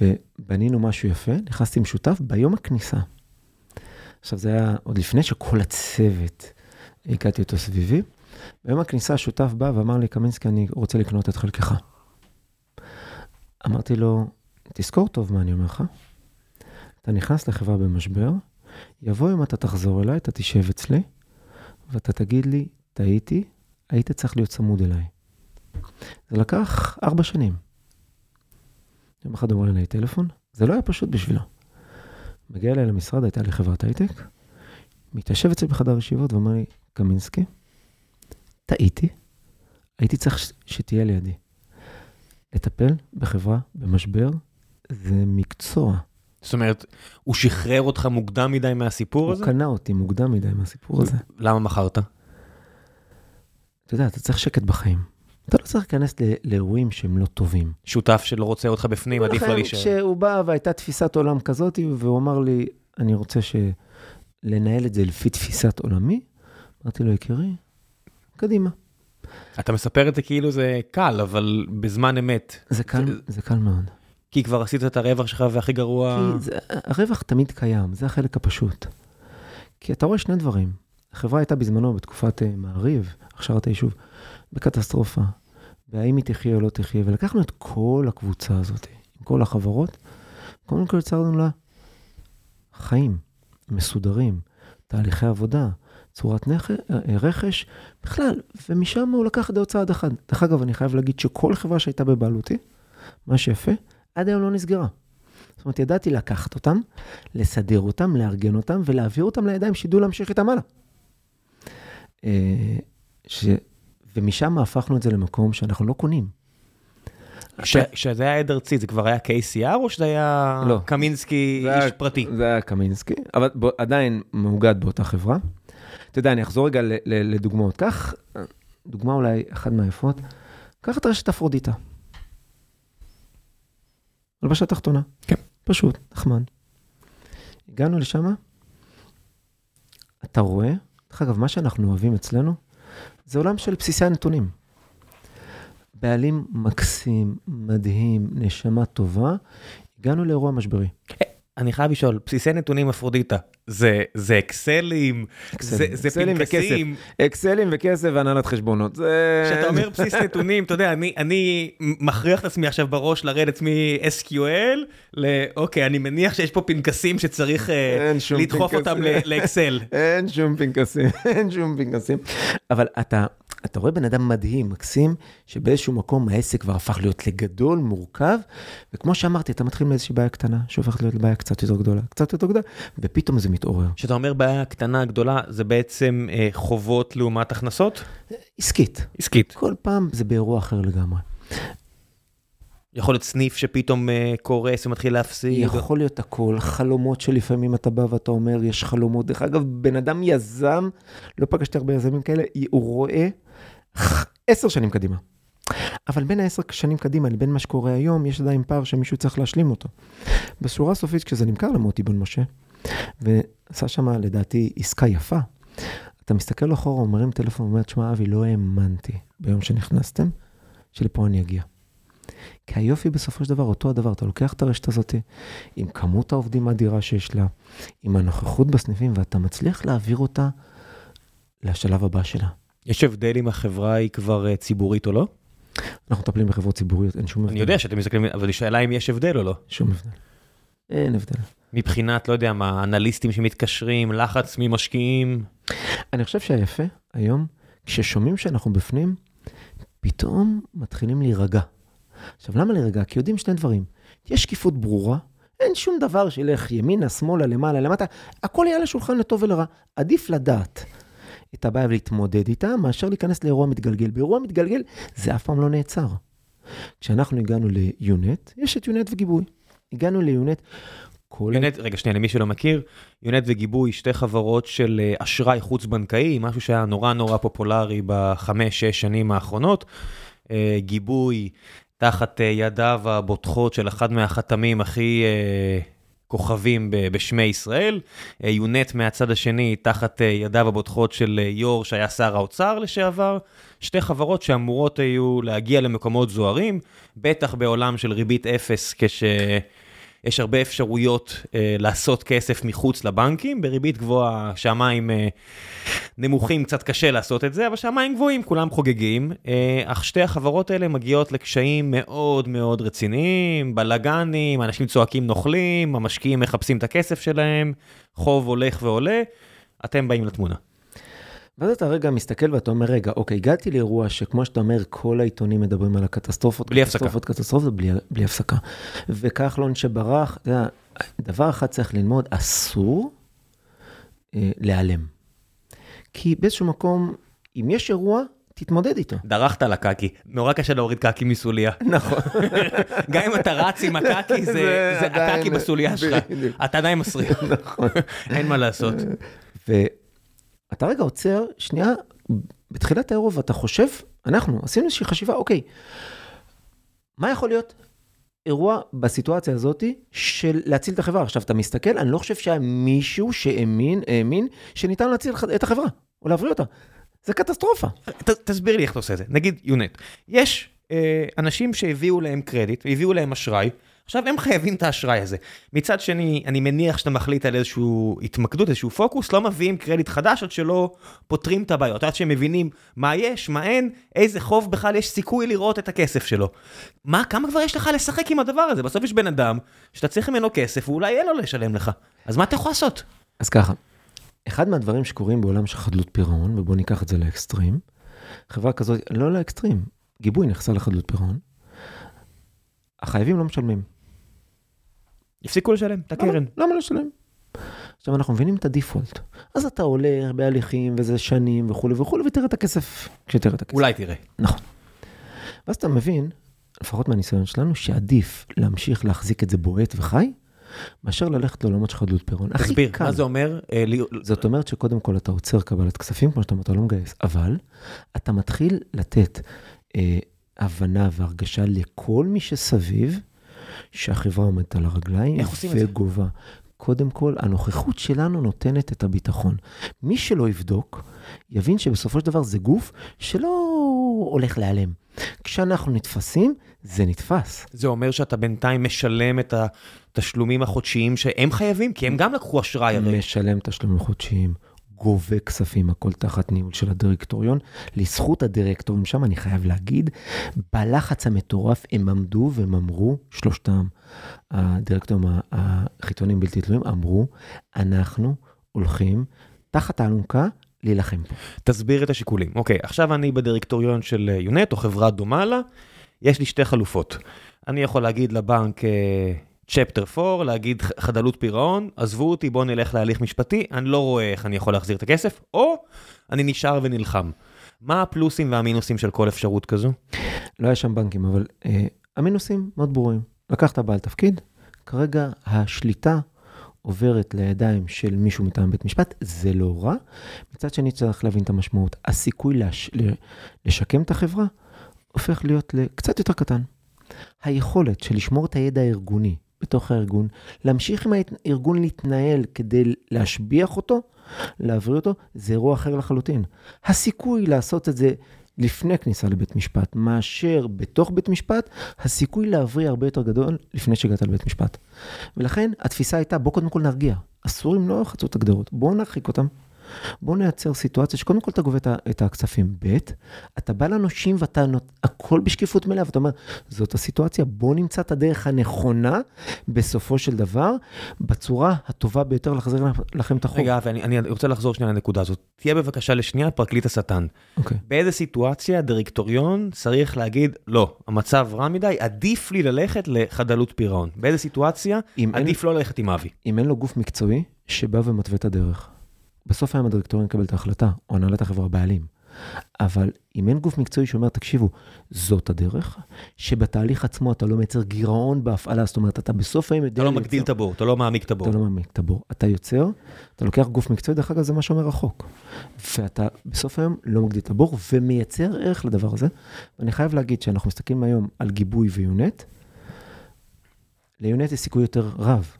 Speaker 2: ובנינו משהו יפה, נכנסתי עם שותף ביום הכניסה. עכשיו זה היה עוד לפני שכל הצוות, הכרתי אותו סביבי. ביום הכניסה השותף בא ואמר לי, קמינסקי, אני רוצה לקנות את חלקך. אמרתי לו, תזכור טוב מה אני אומר לך. אתה נכנס לחברה במשבר, יבוא יום אתה תחזור אליי, אתה תשב אצלי, ואתה תגיד לי, טעיתי, היית צריך להיות צמוד אליי. זה לקח ארבע שנים. יום אחד אומר אליי טלפון, זה לא היה פשוט בשבילו. מגיע אליי למשרד, הייתה לי חברת הייטק, מתיישב אצלי בחדר ישיבות ואומר לי, קמינסקי, טעיתי, הייתי צריך שתהיה לידי. לטפל בחברה במשבר זה מקצוע.
Speaker 1: זאת אומרת, הוא שחרר אותך מוקדם מדי מהסיפור
Speaker 2: הוא
Speaker 1: הזה?
Speaker 2: קנה אותי מוקדם מדי מהסיפור הזה.
Speaker 1: למה מכרת?
Speaker 2: אתה יודע, אתה צריך שקט בחיים. אתה לא צריך להיכנס לאירועים שהם לא טובים.
Speaker 1: שותף שלא רוצה אותך בפנים, עדיף לא להישאר.
Speaker 2: כשהוא בא והייתה תפיסת עולם כזאת, והוא אמר לי, אני רוצה ש... לנהל את זה לפי תפיסת עולמי, אמרתי לו, יקירי, קדימה.
Speaker 1: אתה מספר את זה כאילו זה קל, אבל בזמן אמת.
Speaker 2: זה קל, זה, זה קל מאוד.
Speaker 1: כי כבר עשית את הרווח שלך והכי גרוע...
Speaker 2: כי זה, הרווח תמיד קיים, זה החלק הפשוט. כי אתה רואה שני דברים. החברה הייתה בזמנו, בתקופת uh, מעריב, הכשרת היישוב, בקטסטרופה. והאם היא תחיה או לא תחיה, ולקחנו את כל הקבוצה הזאת, עם כל החברות, קודם כל יצרנו לה חיים מסודרים, תהליכי עבודה, צורת נכ... אה, רכש, בכלל, ומשם הוא לקח את עוד צעד אחד. דרך אגב, אני חייב להגיד שכל חברה שהייתה בבעלותי, מה שיפה, עד היום לא נסגרה. זאת אומרת, ידעתי לקחת אותם, לסדר אותם, לארגן אותם ולהעביר אותם לידיים שידעו להמשיך איתם הלאה. אה, ש... ומשם הפכנו את זה למקום שאנחנו לא קונים.
Speaker 1: כשזה היה עד ארצי, זה כבר היה KCR או שזה היה לא. קמינסקי איש פרטי?
Speaker 2: זה היה קמינסקי, אבל בוא, עדיין מאוגד באותה חברה. אתה יודע, אני אחזור רגע לדוגמאות. קח, דוגמה אולי אחת מהיפות, קח את רשת אפרודיטה. הלבשה תחתונה.
Speaker 1: כן.
Speaker 2: פשוט, נחמד. הגענו לשם, אתה רואה, דרך אגב, מה שאנחנו אוהבים אצלנו, זה עולם של בסיסי הנתונים. בעלים מקסים, מדהים, נשמה טובה, הגענו לאירוע משברי.
Speaker 1: אני חייב לשאול, בסיסי נתונים אפרודיטה, זה, זה אקסלים, זה, זה
Speaker 2: אקסלים
Speaker 1: פנקסים.
Speaker 2: וכסף, אקסלים וכסף והנהלת חשבונות.
Speaker 1: כשאתה אומר בסיס נתונים, אתה יודע, אני, אני מכריח את עצמי עכשיו בראש לרדת מ-SQL לאוקיי, אני מניח שיש פה פנקסים שצריך uh, לדחוף פנקס... אותם לאקסל.
Speaker 2: אין שום פנקסים, אין שום פנקסים. אבל אתה, אתה רואה בן אדם מדהים, מקסים, שבאיזשהו מקום העסק כבר הפך להיות לגדול, מורכב, וכמו שאמרתי, אתה מתחיל מאיזושהי בעיה קטנה, שהופכת להיות בעיה קצת יותר גדולה, קצת יותר גדולה, ופתאום זה מתעורר.
Speaker 1: כשאתה אומר בעיה קטנה, גדולה, זה בעצם אה, חובות לעומת הכנסות?
Speaker 2: עסקית.
Speaker 1: עסקית.
Speaker 2: כל פעם זה באירוע אחר לגמרי.
Speaker 1: יכול להיות סניף שפתאום uh, קורס ומתחיל להפסיד.
Speaker 2: יכול להיות הכל, חלומות שלפעמים אתה בא ואתה אומר, יש חלומות. דרך אגב, בן אדם יזם, לא פגשתי הרבה יזמים כאלה, הוא רואה עשר שנים קדימה. אבל בין העשר שנים קדימה לבין מה שקורה היום, יש עדיין פער שמישהו צריך להשלים אותו. בשורה הסופית, כשזה נמכר למוטי בן משה, ועשה שם לדעתי עסקה יפה, אתה מסתכל אחורה, מרים טלפון ואומר, תשמע, אבי, לא האמנתי ביום שנכנסתם, שלפה אני אגיע. כי היופי בסופו של דבר, אותו הדבר, אתה לוקח את הרשת הזאת, עם כמות העובדים האדירה שיש לה, עם הנוכחות בסניפים, ואתה מצליח להעביר אותה לשלב הבא שלה.
Speaker 1: יש הבדל אם החברה היא כבר אה, ציבורית או לא?
Speaker 2: אנחנו מטפלים בחברות ציבוריות, אין שום הבדל.
Speaker 1: אני יודע שאתם מסתכלים, אבל השאלה אם יש הבדל או לא.
Speaker 2: שום הבדל. אין הבדל.
Speaker 1: מבחינת, לא יודע מה, אנליסטים שמתקשרים, לחץ ממשקיעים.
Speaker 2: אני חושב שהיפה היום, כששומעים שאנחנו בפנים, פתאום מתחילים להירגע. עכשיו, למה להירגע? כי יודעים שני דברים. יש שקיפות ברורה, אין שום דבר שילך ימינה, שמאלה, למעלה, למטה, הכל יהיה על השולחן לטוב ולרע. עדיף לדעת את הבעיה ולהתמודד איתה, מאשר להיכנס לאירוע מתגלגל. באירוע מתגלגל זה אף פעם לא נעצר. כשאנחנו הגענו ליונט, יש את יונט וגיבוי. הגענו ליונט,
Speaker 1: כל... יונט, רגע, שנייה, למי שלא מכיר, יונט וגיבוי, שתי חברות של אה, אשראי חוץ-בנקאי, משהו שהיה נורא נורא פופולרי בחמש-שש שנים האחרונות. אה, גיבוי תחת אה, ידיו הבוטחות של אחד מהחתמים הכי כוכבים בשמי ישראל. יונט מהצד השני, תחת ידיו הבוטחות של יו"ר שהיה שר האוצר לשעבר. שתי חברות שאמורות היו להגיע למקומות זוהרים, בטח בעולם של ריבית אפס, כש... יש הרבה אפשרויות אה, לעשות כסף מחוץ לבנקים, בריבית גבוהה, שהמים אה, נמוכים, קצת קשה לעשות את זה, אבל שהמים גבוהים, כולם חוגגים. אה, אך שתי החברות האלה מגיעות לקשיים מאוד מאוד רציניים, בלאגנים, אנשים צועקים נוכלים, המשקיעים מחפשים את הכסף שלהם, חוב הולך ועולה, אתם באים לתמונה.
Speaker 2: ואז אתה רגע מסתכל ואתה אומר, רגע, אוקיי, הגעתי לאירוע שכמו שאתה אומר, כל העיתונים מדברים על הקטסטרופות,
Speaker 1: בלי
Speaker 2: קטסטרופות, הפסקה. קטסטרופות, בלי, בלי הפסקה. וכחלון שברח, אתה יודע, דבר אחד צריך ללמוד, אסור אה, להיעלם. כי באיזשהו מקום, אם יש אירוע, תתמודד איתו.
Speaker 1: דרכת על הקקי, נורא קשה להוריד קקי מסוליה.
Speaker 2: נכון.
Speaker 1: גם אם אתה רץ עם הקקי, זה, זה, זה הקקי בסוליה שלך. אתה עדיין מסריח. נכון. אין מה לעשות.
Speaker 2: אתה רגע עוצר, שנייה, בתחילת האירוע, ואתה חושב אנחנו עשינו איזושהי חשיבה, אוקיי, מה יכול להיות אירוע בסיטואציה הזאת של להציל את החברה? עכשיו, אתה מסתכל, אני לא חושב שהיה מישהו שהאמין, האמין, שניתן להציל את החברה, או להבריא אותה. זה קטסטרופה.
Speaker 1: ת, תסביר לי איך אתה עושה את זה. נגיד יונט, יש אה, אנשים שהביאו להם קרדיט, והביאו להם אשראי, עכשיו הם חייבים את האשראי הזה. מצד שני, אני מניח שאתה מחליט על איזושהי התמקדות, איזשהו פוקוס, לא מביאים קרדיט חדש עד שלא פותרים את הבעיות, עד שהם מבינים מה יש, מה אין, איזה חוב בכלל יש סיכוי לראות את הכסף שלו. מה, כמה כבר יש לך לשחק עם הדבר הזה? בסוף יש בן אדם שאתה צריך ממנו כסף, ואולי אין לו לשלם לך. אז מה אתה יכול לעשות?
Speaker 2: אז ככה, אחד מהדברים שקורים בעולם של חדלות פירעון, ובואו ניקח את זה לאקסטרים, חברה כזאת, לא לאקסטרים, גיבוי נכנסה לחדלות פירעון, החייבים לא משלמים.
Speaker 1: הפסיקו לשלם את הקרן.
Speaker 2: למה לשלם? עכשיו אנחנו מבינים את הדיפולט. אז אתה הולך בהליכים וזה שנים וכולי וכולי ותראה את הכסף כשתראה את הכסף.
Speaker 1: אולי תראה.
Speaker 2: נכון. ואז אתה מבין, לפחות מהניסיון שלנו, שעדיף להמשיך להחזיק את זה בועט וחי, מאשר ללכת לעולמות של חדלות פירעון.
Speaker 1: תסביר, מה זה אומר? אה,
Speaker 2: זאת אומרת שקודם כל אתה עוצר קבלת כספים, כמו שאתה אומר, אתה לא מגייס, אבל אתה מתחיל לתת אה, הבנה והרגשה לכל מי שסביב, שהחברה עומדת על הרגליים? וגובה. קודם כל, הנוכחות שלנו נותנת את הביטחון. מי שלא יבדוק, יבין שבסופו של דבר זה גוף שלא הולך להיעלם. כשאנחנו נתפסים, זה נתפס.
Speaker 1: זה אומר שאתה בינתיים משלם את התשלומים החודשיים שהם חייבים? כי הם גם לקחו אשראי הרי.
Speaker 2: משלם תשלומים חודשיים. גובה כספים, הכל תחת ניהול של הדירקטוריון. לזכות הדירקטורים שם, אני חייב להגיד, בלחץ המטורף הם עמדו והם אמרו, שלושתם, הדירקטורים החיצוניים בלתי תלויים, אמרו, אנחנו הולכים תחת האלונקה להילחם פה.
Speaker 1: תסביר את השיקולים. אוקיי, עכשיו אני בדירקטוריון של יונט או חברה דומה לה, יש לי שתי חלופות. אני יכול להגיד לבנק, צ'פטר 4, להגיד חדלות פירעון, עזבו אותי, בואו נלך להליך משפטי, אני לא רואה איך אני יכול להחזיר את הכסף, או אני נשאר ונלחם. מה הפלוסים והמינוסים של כל אפשרות כזו?
Speaker 2: לא היה שם בנקים, אבל אה, המינוסים מאוד ברורים. לקחת בעל תפקיד, כרגע השליטה עוברת לידיים של מישהו מטעם בית משפט, זה לא רע. מצד שני צריך להבין את המשמעות. הסיכוי לש... לשקם את החברה הופך להיות קצת יותר קטן. היכולת של לשמור את הידע הארגוני בתוך הארגון, להמשיך עם הארגון להתנהל כדי להשביח אותו, להבריא אותו, זה אירוע אחר לחלוטין. הסיכוי לעשות את זה לפני כניסה לבית משפט, מאשר בתוך בית משפט, הסיכוי להבריא הרבה יותר גדול לפני שהגעת לבית משפט. ולכן התפיסה הייתה, בוא קודם כל נרגיע. אסורים לא יחצו את הגדרות, בואו נרחיק אותם. בוא נייצר סיטואציה שקודם כל אתה גובה את הכספים. ב', אתה בא לנושים ואתה נות... הכל בשקיפות מלאה, ואתה אומר, זאת הסיטואציה, בוא נמצא את הדרך הנכונה בסופו של דבר, בצורה הטובה ביותר להחזיר לכם את החוב.
Speaker 1: רגע, ואני אני רוצה לחזור שנייה לנקודה הזאת. תהיה בבקשה לשנייה פרקליט השטן.
Speaker 2: אוקיי.
Speaker 1: באיזה סיטואציה דירקטוריון צריך להגיד, לא, המצב רע מדי, עדיף לי ללכת לחדלות פירעון. באיזה סיטואציה עדיף אין... לא ללכת עם אבי.
Speaker 2: אם אין לו גוף מקצועי שבא ומתווה את הדרך. בסוף היום הדירקטוריון יקבל את ההחלטה, או הנהלת החברה הבעלים. אבל אם אין גוף מקצועי שאומר, תקשיבו, זאת הדרך, שבתהליך עצמו אתה לא מייצר גירעון בהפעלה, זאת אומרת, אתה בסוף היום
Speaker 1: יודע... אתה לא מגדיל את הבור, אתה לא מעמיק את הבור.
Speaker 2: אתה לא מעמיק את הבור. אתה יוצר, אתה לוקח גוף מקצועי, דרך אגב, זה מה שאומר החוק. ואתה בסוף היום לא מגדיל את הבור ומייצר ערך לדבר הזה. ואני חייב להגיד שאנחנו מסתכלים היום על גיבוי ויונט, ליונט יש סיכוי יותר רב.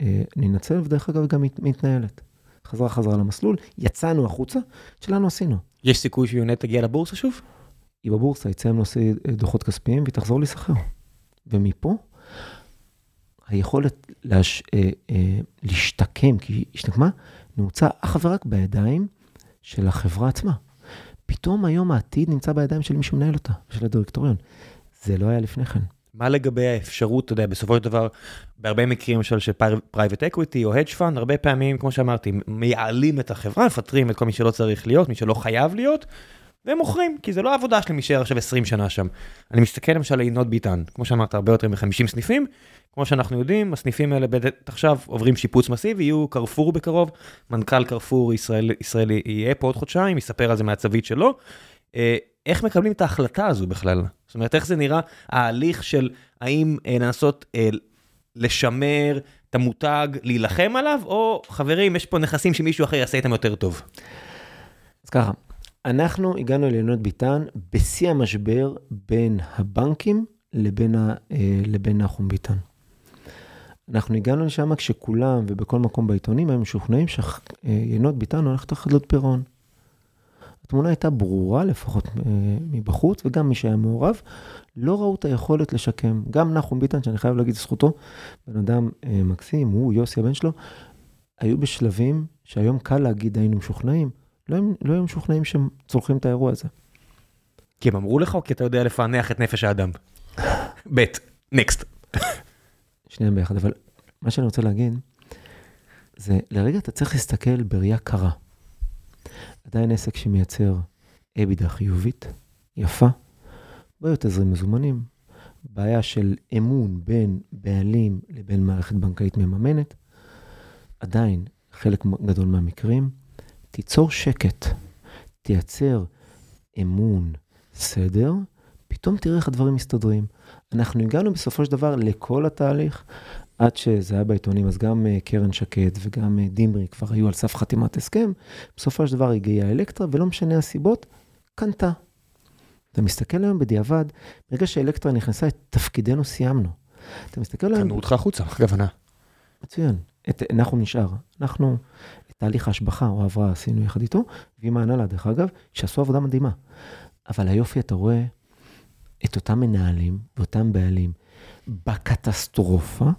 Speaker 2: אה, ננצל, ודרך אגב, גם מתנהלת. חזרה חזרה למסלול, יצאנו החוצה, שלנו עשינו.
Speaker 1: יש סיכוי שיונט תגיע לבורסה שוב?
Speaker 2: היא בבורסה, יצא עם נושא דוחות כספיים והיא תחזור להיסחר. ומפה, היכולת להש, אה, אה, להשתקם, כי היא השתקמה, נעוצה אך ורק בידיים של החברה עצמה. פתאום היום העתיד נמצא בידיים של מי שמנהל אותה, של הדירקטוריון. זה לא היה לפני כן.
Speaker 1: מה לגבי האפשרות, אתה יודע, בסופו של דבר, בהרבה מקרים למשל של private equity או hedge fund, הרבה פעמים, כמו שאמרתי, מייעלים את החברה, מפטרים את כל מי שלא צריך להיות, מי שלא חייב להיות, והם מוכרים, כי זה לא העבודה שלהם להישאר עכשיו 20 שנה שם. אני מסתכל למשל על יינות ביטן, כמו שאמרת, הרבה יותר מ-50 סניפים, כמו שאנחנו יודעים, הסניפים האלה בטח עכשיו עוברים שיפוץ מסיבי, יהיו קרפור בקרוב, מנכ"ל קרפור ישראל, ישראלי יהיה פה עוד חודשיים, יספר על זה מהצווית שלו. אה, איך מקבלים את ההחלטה הזו בכלל? זאת אומרת, איך זה נראה ההליך של האם אה, לנסות אה, לשמר את המותג, להילחם עליו, או חברים, יש פה נכסים שמישהו אחר יעשה איתם יותר טוב?
Speaker 2: אז ככה, אנחנו הגענו לעינות ביטן בשיא המשבר בין הבנקים לבין, ה, לבין נחום ביטן. אנחנו הגענו לשם כשכולם ובכל מקום בעיתונים היו משוכנעים שיינות ביטן הולכת לחדלות פירעון. התמונה הייתה ברורה, לפחות אה, מבחוץ, וגם מי שהיה מעורב, לא ראו את היכולת לשקם. גם נחום ביטן, שאני חייב להגיד זכותו, בן אדם אה, מקסים, הוא, יוסי הבן שלו, היו בשלבים שהיום קל להגיד היינו משוכנעים, לא, לא היו משוכנעים שהם צולחים את האירוע הזה.
Speaker 1: כי הם אמרו לך או כי אתה יודע לפענח את נפש האדם? ב', נקסט.
Speaker 2: שניהם ביחד, אבל מה שאני רוצה להגיד, זה לרגע אתה צריך להסתכל בראייה קרה. עדיין עסק שמייצר אבידה חיובית, יפה, בעיות תזרים מזומנים, בעיה של אמון בין בעלים לבין מערכת בנקאית מממנת, עדיין, חלק גדול מהמקרים, תיצור שקט, תייצר אמון, סדר, פתאום תראה איך הדברים מסתדרים. אנחנו הגענו בסופו של דבר לכל התהליך, עד שזה היה בעיתונים, אז גם uh, קרן שקד וגם uh, דימרי כבר היו על סף חתימת הסכם. בסופו של דבר הגיעה אלקטרה, ולא משנה הסיבות, קנתה. אתה מסתכל היום בדיעבד, ברגע שאלקטרה נכנסה, את תפקידנו סיימנו. אתה מסתכל היום...
Speaker 1: קנו אותך החוצה, מה הכוונה?
Speaker 2: מצוין. את, אנחנו נשאר. אנחנו, את תהליך ההשבחה או ההבראה עשינו יחד איתו, ועם ההנהלה, דרך אגב, שעשו עבודה מדהימה. אבל היופי, אתה רואה את אותם מנהלים ואותם בעלים בקטסטרופה,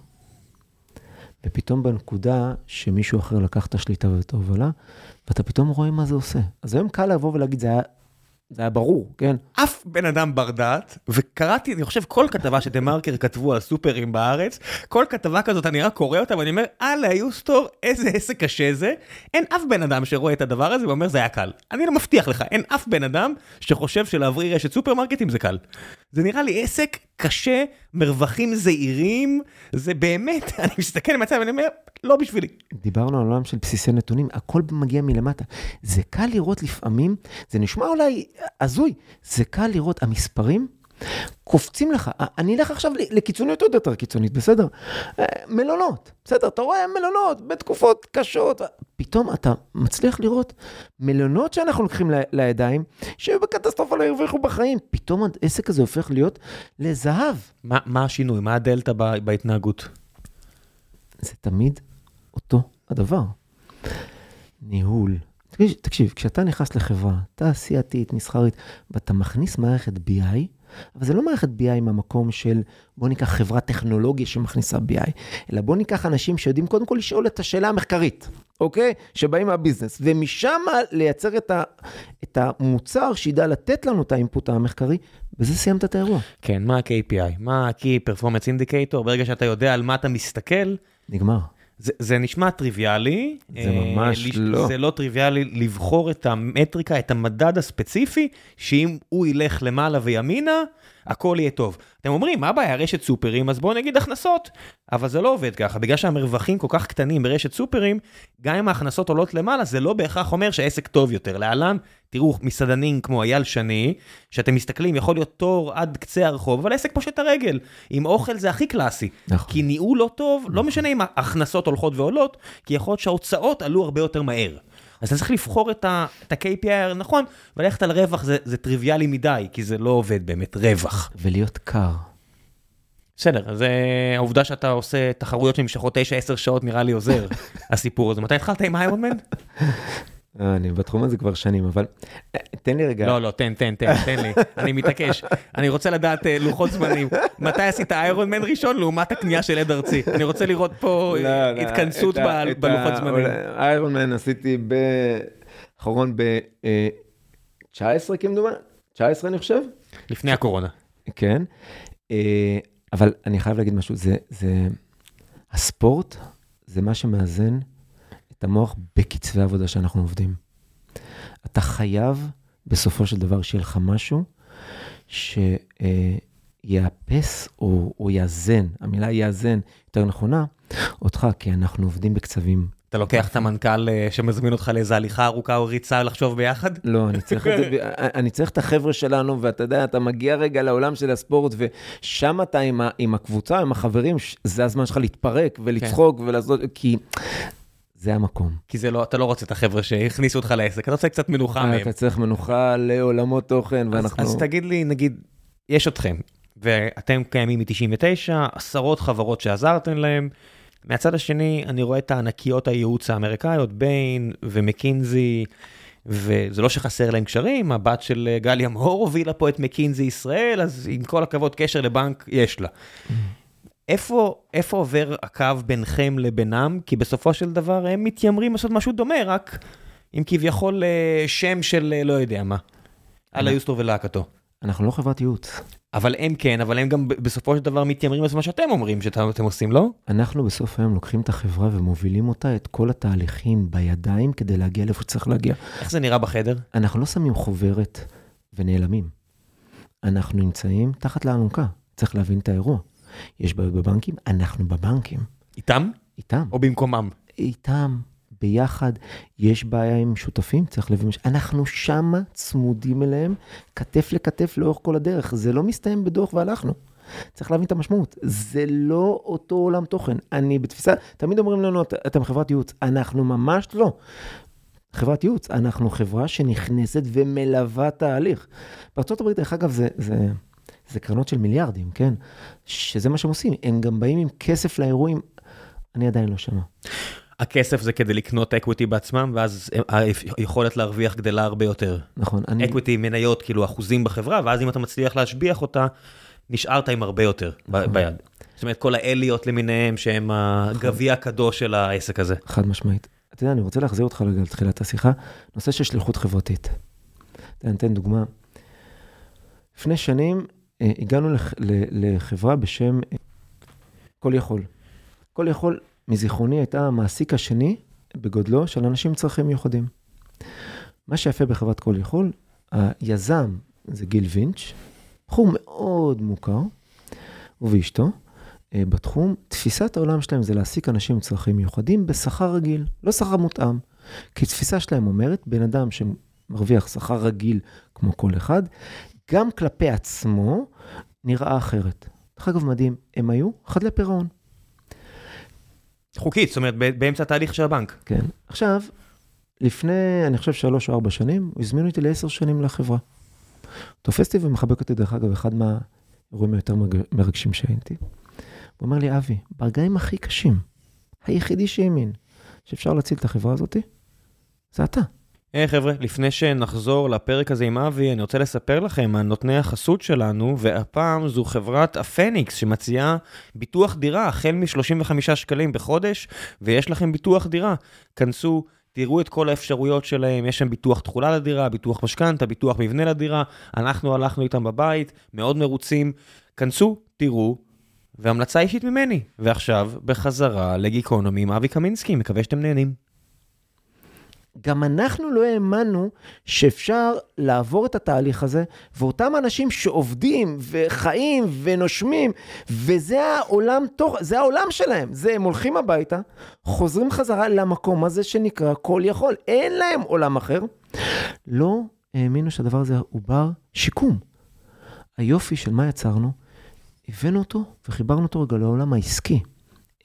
Speaker 2: ופתאום בנקודה שמישהו אחר לקח את השליטה ואת ההובלה, ואתה פתאום רואה מה זה עושה. אז היום קל לבוא ולהגיד, זה היה זה היה ברור, כן?
Speaker 1: אף בן אדם בר דעת, וקראתי, אני חושב, כל כתבה שדה מרקר כתבו על סופרים בארץ, כל כתבה כזאת, אני רק קורא אותה ואני אומר, אללה, יוסטור, איזה עסק קשה זה. אין אף בן אדם שרואה את הדבר הזה ואומר, זה היה קל. אני לא מבטיח לך, אין אף בן אדם שחושב שלהבריא רשת סופרמרקטים זה קל. זה נראה לי עסק קשה, מרווחים זעירים, זה באמת, אני מסתכל מהצד ואני אומר, לא בשבילי.
Speaker 2: דיברנו על עולם של בסיסי נתונים, הכל מגיע מלמטה. זה קל לראות לפעמים, זה נשמע אולי הזוי, זה קל לראות, המספרים קופצים לך. אני אלך עכשיו לקיצוניות עוד יותר קיצונית, בסדר? אה, מלונות, בסדר, אתה רואה מלונות בתקופות קשות, פתאום אתה מצליח לראות מלונות שאנחנו לוקחים לידיים, שהיו בקטסטרופה לא הרוויחו בחיים, פתאום העסק הזה הופך להיות לזהב.
Speaker 1: מה, מה השינוי? מה הדלתא בהתנהגות?
Speaker 2: זה תמיד אותו הדבר. ניהול. תקשיב, תקשיב, כשאתה נכנס לחברה תעשייתית, מסחרית, ואתה מכניס מערכת BI, אבל זה לא מערכת BI מהמקום של בוא ניקח חברת טכנולוגיה שמכניסה BI, אלא בוא ניקח אנשים שיודעים קודם כל לשאול את השאלה המחקרית, אוקיי? שבאים מהביזנס, ומשם לייצר את, ה, את המוצר שידע לתת לנו את האינפוט המחקרי, וזה סיימת את האירוע.
Speaker 1: כן, מה ה-KPI? מה ה-Key Performance Indicator? ברגע שאתה יודע על מה אתה מסתכל...
Speaker 2: נגמר.
Speaker 1: זה, זה נשמע טריוויאלי.
Speaker 2: זה ממש אה, לא.
Speaker 1: זה לא טריוויאלי לבחור את המטריקה, את המדד הספציפי, שאם הוא ילך למעלה וימינה, הכל יהיה טוב. אתם אומרים, מה הבעיה, רשת סופרים, אז בואו נגיד הכנסות. אבל זה לא עובד ככה, בגלל שהמרווחים כל כך קטנים ברשת סופרים, גם אם ההכנסות עולות למעלה, זה לא בהכרח אומר שהעסק טוב יותר. להלן, תראו, מסעדנים כמו אייל שני, שאתם מסתכלים, יכול להיות תור עד קצה הרחוב, אבל העסק פושט הרגל. עם אוכל זה הכי קלאסי.
Speaker 2: נכון.
Speaker 1: כי ניהול לא טוב, לא משנה אם ההכנסות הולכות ועולות, כי יכול להיות שההוצאות עלו הרבה יותר מהר. אז אתה צריך לבחור את ה-KPI הנכון, וללכת על רווח זה, זה טריוויאלי מדי, כי זה לא עובד באמת, רווח.
Speaker 2: ולהיות קר.
Speaker 1: בסדר, אז העובדה שאתה עושה תחרויות שנמשכות 9-10 שעות נראה לי עוזר, הסיפור הזה. מתי התחלת עם איירון מן?
Speaker 2: אה, אני בתחום הזה כבר שנים, אבל אה, תן לי רגע.
Speaker 1: לא, לא, תן, תן, תן, תן לי, אני מתעקש. אני רוצה לדעת uh, לוחות זמנים. מתי עשית איירון מן ראשון לעומת הקנייה של עד ארצי? אני רוצה לראות פה לא, לא, התכנסות בלוחות זמנים.
Speaker 2: איירון מן עשיתי באחרון ב-19 כמדומה, 19 אני חושב.
Speaker 1: לפני הקורונה.
Speaker 2: כן, אבל אני חייב להגיד משהו, זה, זה, הספורט זה מה שמאזן. את המוח בקצבי העבודה שאנחנו עובדים. אתה חייב בסופו של דבר שיהיה לך משהו שיאפס או, או יאזן, המילה יאזן יותר נכונה, אותך, כי אנחנו עובדים בקצבים.
Speaker 1: אתה לוקח את המנכ"ל אה, שמזמין אותך לאיזה הליכה ארוכה או ריצה לחשוב ביחד?
Speaker 2: לא, אני צריך, את, אני צריך את החבר'ה שלנו, ואתה יודע, אתה מגיע רגע לעולם של הספורט, ושם אתה עם, ה, עם הקבוצה, עם החברים, זה הזמן שלך להתפרק ולצחוק כן. ולעשות, כי זה המקום.
Speaker 1: כי זה לא, אתה לא רוצה את החבר'ה שהכניסו אותך לעסק, אתה רוצה קצת מנוחה מהם.
Speaker 2: אתה צריך מנוחה לעולמות תוכן,
Speaker 1: אז,
Speaker 2: ואנחנו...
Speaker 1: אז תגיד לי, נגיד, יש אתכם, ואתם קיימים מ-99, עשרות חברות שעזרתם להם. מהצד השני, אני רואה את הענקיות הייעוץ האמריקאיות, ביין ומקינזי, וזה לא שחסר להם קשרים, הבת של אה, גליה מאור הובילה פה את מקינזי ישראל, אז עם כל הכבוד, קשר לבנק יש לה. איפה, איפה עובר הקו ביניכם לבינם? כי בסופו של דבר הם מתיימרים לעשות משהו דומה, רק עם כביכול אה, שם של אה, לא יודע מה. אללה יוסטור ולהקתו.
Speaker 2: אנחנו לא חברת ייעוץ.
Speaker 1: אבל הם כן, אבל הם גם בסופו של דבר מתיימרים לעשות מה שאתם אומרים שאתם עושים, לא?
Speaker 2: אנחנו בסוף היום לוקחים את החברה ומובילים אותה, את כל התהליכים בידיים, כדי להגיע לאיפה שצריך להגיע.
Speaker 1: איך זה נראה בחדר?
Speaker 2: אנחנו לא שמים חוברת ונעלמים. אנחנו נמצאים תחת לאלונקה, צריך להבין את האירוע. יש בעיות בבנקים, אנחנו בבנקים.
Speaker 1: איתם?
Speaker 2: איתם.
Speaker 1: או במקומם?
Speaker 2: איתם, ביחד. יש בעיה עם שותפים, צריך להבין, אנחנו שמה צמודים אליהם, כתף לכתף לאורך כל הדרך. זה לא מסתיים בדוח והלכנו. צריך להבין את המשמעות. זה לא אותו עולם תוכן. אני בתפיסה, תמיד אומרים לנו, "את- אתם חברת ייעוץ. אנחנו ממש לא. חברת ייעוץ, אנחנו חברה שנכנסת ומלווה תהליך. בארה"ב, דרך אגב, זה, זה, זה קרנות של מיליארדים, כן? שזה מה שהם עושים. הם גם באים עם כסף לאירועים. אני עדיין לא שמה.
Speaker 1: הכסף זה כדי לקנות equity בעצמם, ואז היכולת להרוויח גדלה הרבה יותר.
Speaker 2: נכון. אני,
Speaker 1: equity, מניות, כאילו אחוזים בחברה, ואז אם אתה מצליח להשביח אותה, נשארת עם הרבה יותר ב- ביד. זאת אומרת, כל ה-alliot למיניהם, שהם הגביע הקדוש של העסק הזה.
Speaker 2: חד משמעית. אתה יודע, אני רוצה להחזיר אותך רגע לתחילת השיחה. נושא של שליחות חברתית. אני אתן דוגמה. לפני שנים הגענו לח, לחברה בשם אה, כל יכול. כל יכול, מזיכרוני, הייתה המעסיק השני בגודלו של אנשים עם צרכים מיוחדים. מה שיפה בחברת כל יכול, היזם זה גיל וינץ', בחור מאוד מוכר, הוא ואשתו. אה, בתחום, תפיסת העולם שלהם זה להעסיק אנשים עם צרכים מיוחדים בשכר רגיל, לא שכר מותאם. כי תפיסה שלהם אומרת, בן אדם שמרוויח שכר רגיל כמו כל אחד, גם כלפי עצמו נראה אחרת. דרך אגב, מדהים, הם היו חדלי פירעון.
Speaker 1: חוקית, זאת אומרת, באמצע התהליך של הבנק.
Speaker 2: כן. עכשיו, לפני, אני חושב, שלוש או ארבע שנים, הזמין אותי לעשר שנים לחברה. תופס אותי ומחבק אותי, דרך אגב, אחד מהאירועים היותר מרג- מרגשים שהייתי. הוא אומר לי, אבי, ברגעים הכי קשים, היחידי שהאמין שאפשר להציל את החברה הזאת, זה אתה.
Speaker 1: היי חבר'ה, לפני שנחזור לפרק הזה עם אבי, אני רוצה לספר לכם על נותני החסות שלנו, והפעם זו חברת הפניקס שמציעה ביטוח דירה החל מ-35 שקלים בחודש, ויש לכם ביטוח דירה. כנסו, תראו את כל האפשרויות שלהם, יש שם ביטוח תכולה לדירה, ביטוח משכנתה, ביטוח מבנה לדירה, אנחנו הלכנו איתם בבית, מאוד מרוצים. כנסו, תראו, והמלצה אישית ממני. ועכשיו, בחזרה לגיקונומי עם אבי קמינסקי, מקווה שאתם נהנים.
Speaker 2: גם אנחנו לא האמנו שאפשר לעבור את התהליך הזה, ואותם אנשים שעובדים וחיים ונושמים, וזה העולם תוך, זה העולם שלהם. זה, הם הולכים הביתה, חוזרים חזרה למקום הזה שנקרא כל יכול. אין להם עולם אחר. לא האמינו שהדבר הזה הוא בר שיקום. היופי של מה יצרנו, הבאנו אותו וחיברנו אותו רגע לעולם העסקי.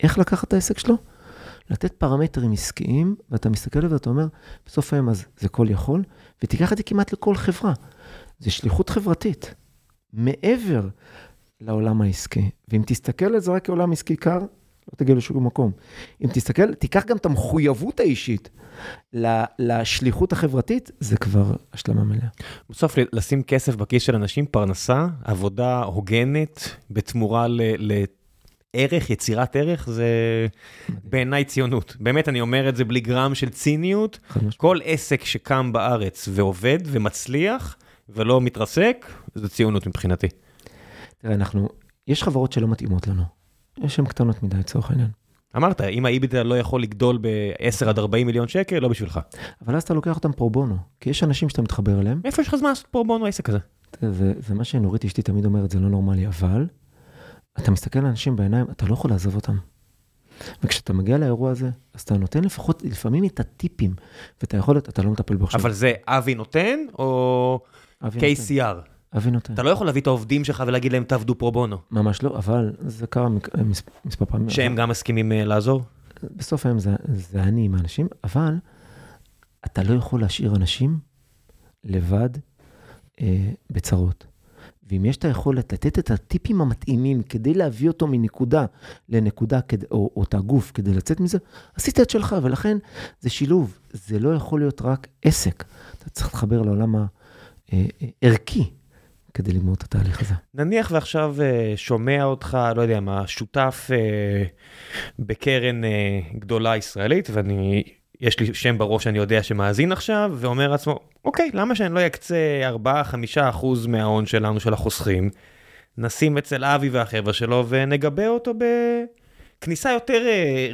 Speaker 2: איך לקחת את העסק שלו? לתת פרמטרים עסקיים, ואתה מסתכל ואתה אומר, בסוף היום אז זה כל יכול, ותיקח את זה כמעט לכל חברה. זה שליחות חברתית, מעבר לעולם העסקי. ואם תסתכל על זה רק כעולם עסקי קר, לא תגיע לשום מקום. אם תסתכל, תיקח גם את המחויבות האישית לשליחות החברתית, זה כבר השלמה מלאה.
Speaker 1: בסוף לשים כסף בכיס של אנשים, פרנסה, עבודה הוגנת, בתמורה ל- לערך, יצירת ערך, זה בעיניי ציונות. באמת, אני אומר את זה בלי גרם של ציניות. כל עסק שקם בארץ ועובד ומצליח ולא מתרסק, זה ציונות מבחינתי.
Speaker 2: תראה, אנחנו, יש חברות שלא מתאימות לנו. יש שהן קטנות מדי לצורך העניין.
Speaker 1: אמרת, אם האיביטה לא יכול לגדול ב-10 עד 40 מיליון שקל, לא בשבילך.
Speaker 2: אבל אז אתה לוקח אותם פרו בונו, כי יש אנשים שאתה מתחבר אליהם,
Speaker 1: איפה יש לך זמן לעשות פה בונו העסק הזה?
Speaker 2: זה, זה מה שנורית אשתי תמיד אומרת, זה לא נורמלי, אבל אתה מסתכל לאנשים בעיניים, אתה לא יכול לעזוב אותם. וכשאתה מגיע לאירוע הזה, אז אתה נותן לפחות, לפעמים את הטיפים, ואת היכולת, אתה לא מטפל בו עכשיו.
Speaker 1: אבל זה אבי נותן או
Speaker 2: אבי נותן.
Speaker 1: KCR?
Speaker 2: אבי נותן.
Speaker 1: אתה לא יכול להביא את העובדים שלך ולהגיד להם תעבדו פרו בונו.
Speaker 2: ממש לא, אבל זה קרה מספר פעמים.
Speaker 1: שהם גם מסכימים אה, לעזור?
Speaker 2: בסוף היום זה, זה אני עם האנשים, אבל אתה לא יכול להשאיר אנשים לבד אה, בצרות. ואם יש את היכולת לתת את הטיפים המתאימים כדי להביא אותו מנקודה לנקודה, כד, או, או את הגוף כדי לצאת מזה, עשית את שלך, ולכן זה שילוב. זה לא יכול להיות רק עסק. אתה צריך להתחבר לעולם הערכי כדי לגמור את התהליך הזה.
Speaker 1: נניח ועכשיו אה, שומע אותך, לא יודע מה, שותף אה, בקרן אה, גדולה ישראלית, ואני, יש לי שם בראש שאני יודע שמאזין עכשיו, ואומר לעצמו, אוקיי, למה שאני לא אקצה 4-5 אחוז מההון שלנו, של החוסכים, נשים אצל אבי והחבר'ה שלו ונגבה אותו בכניסה יותר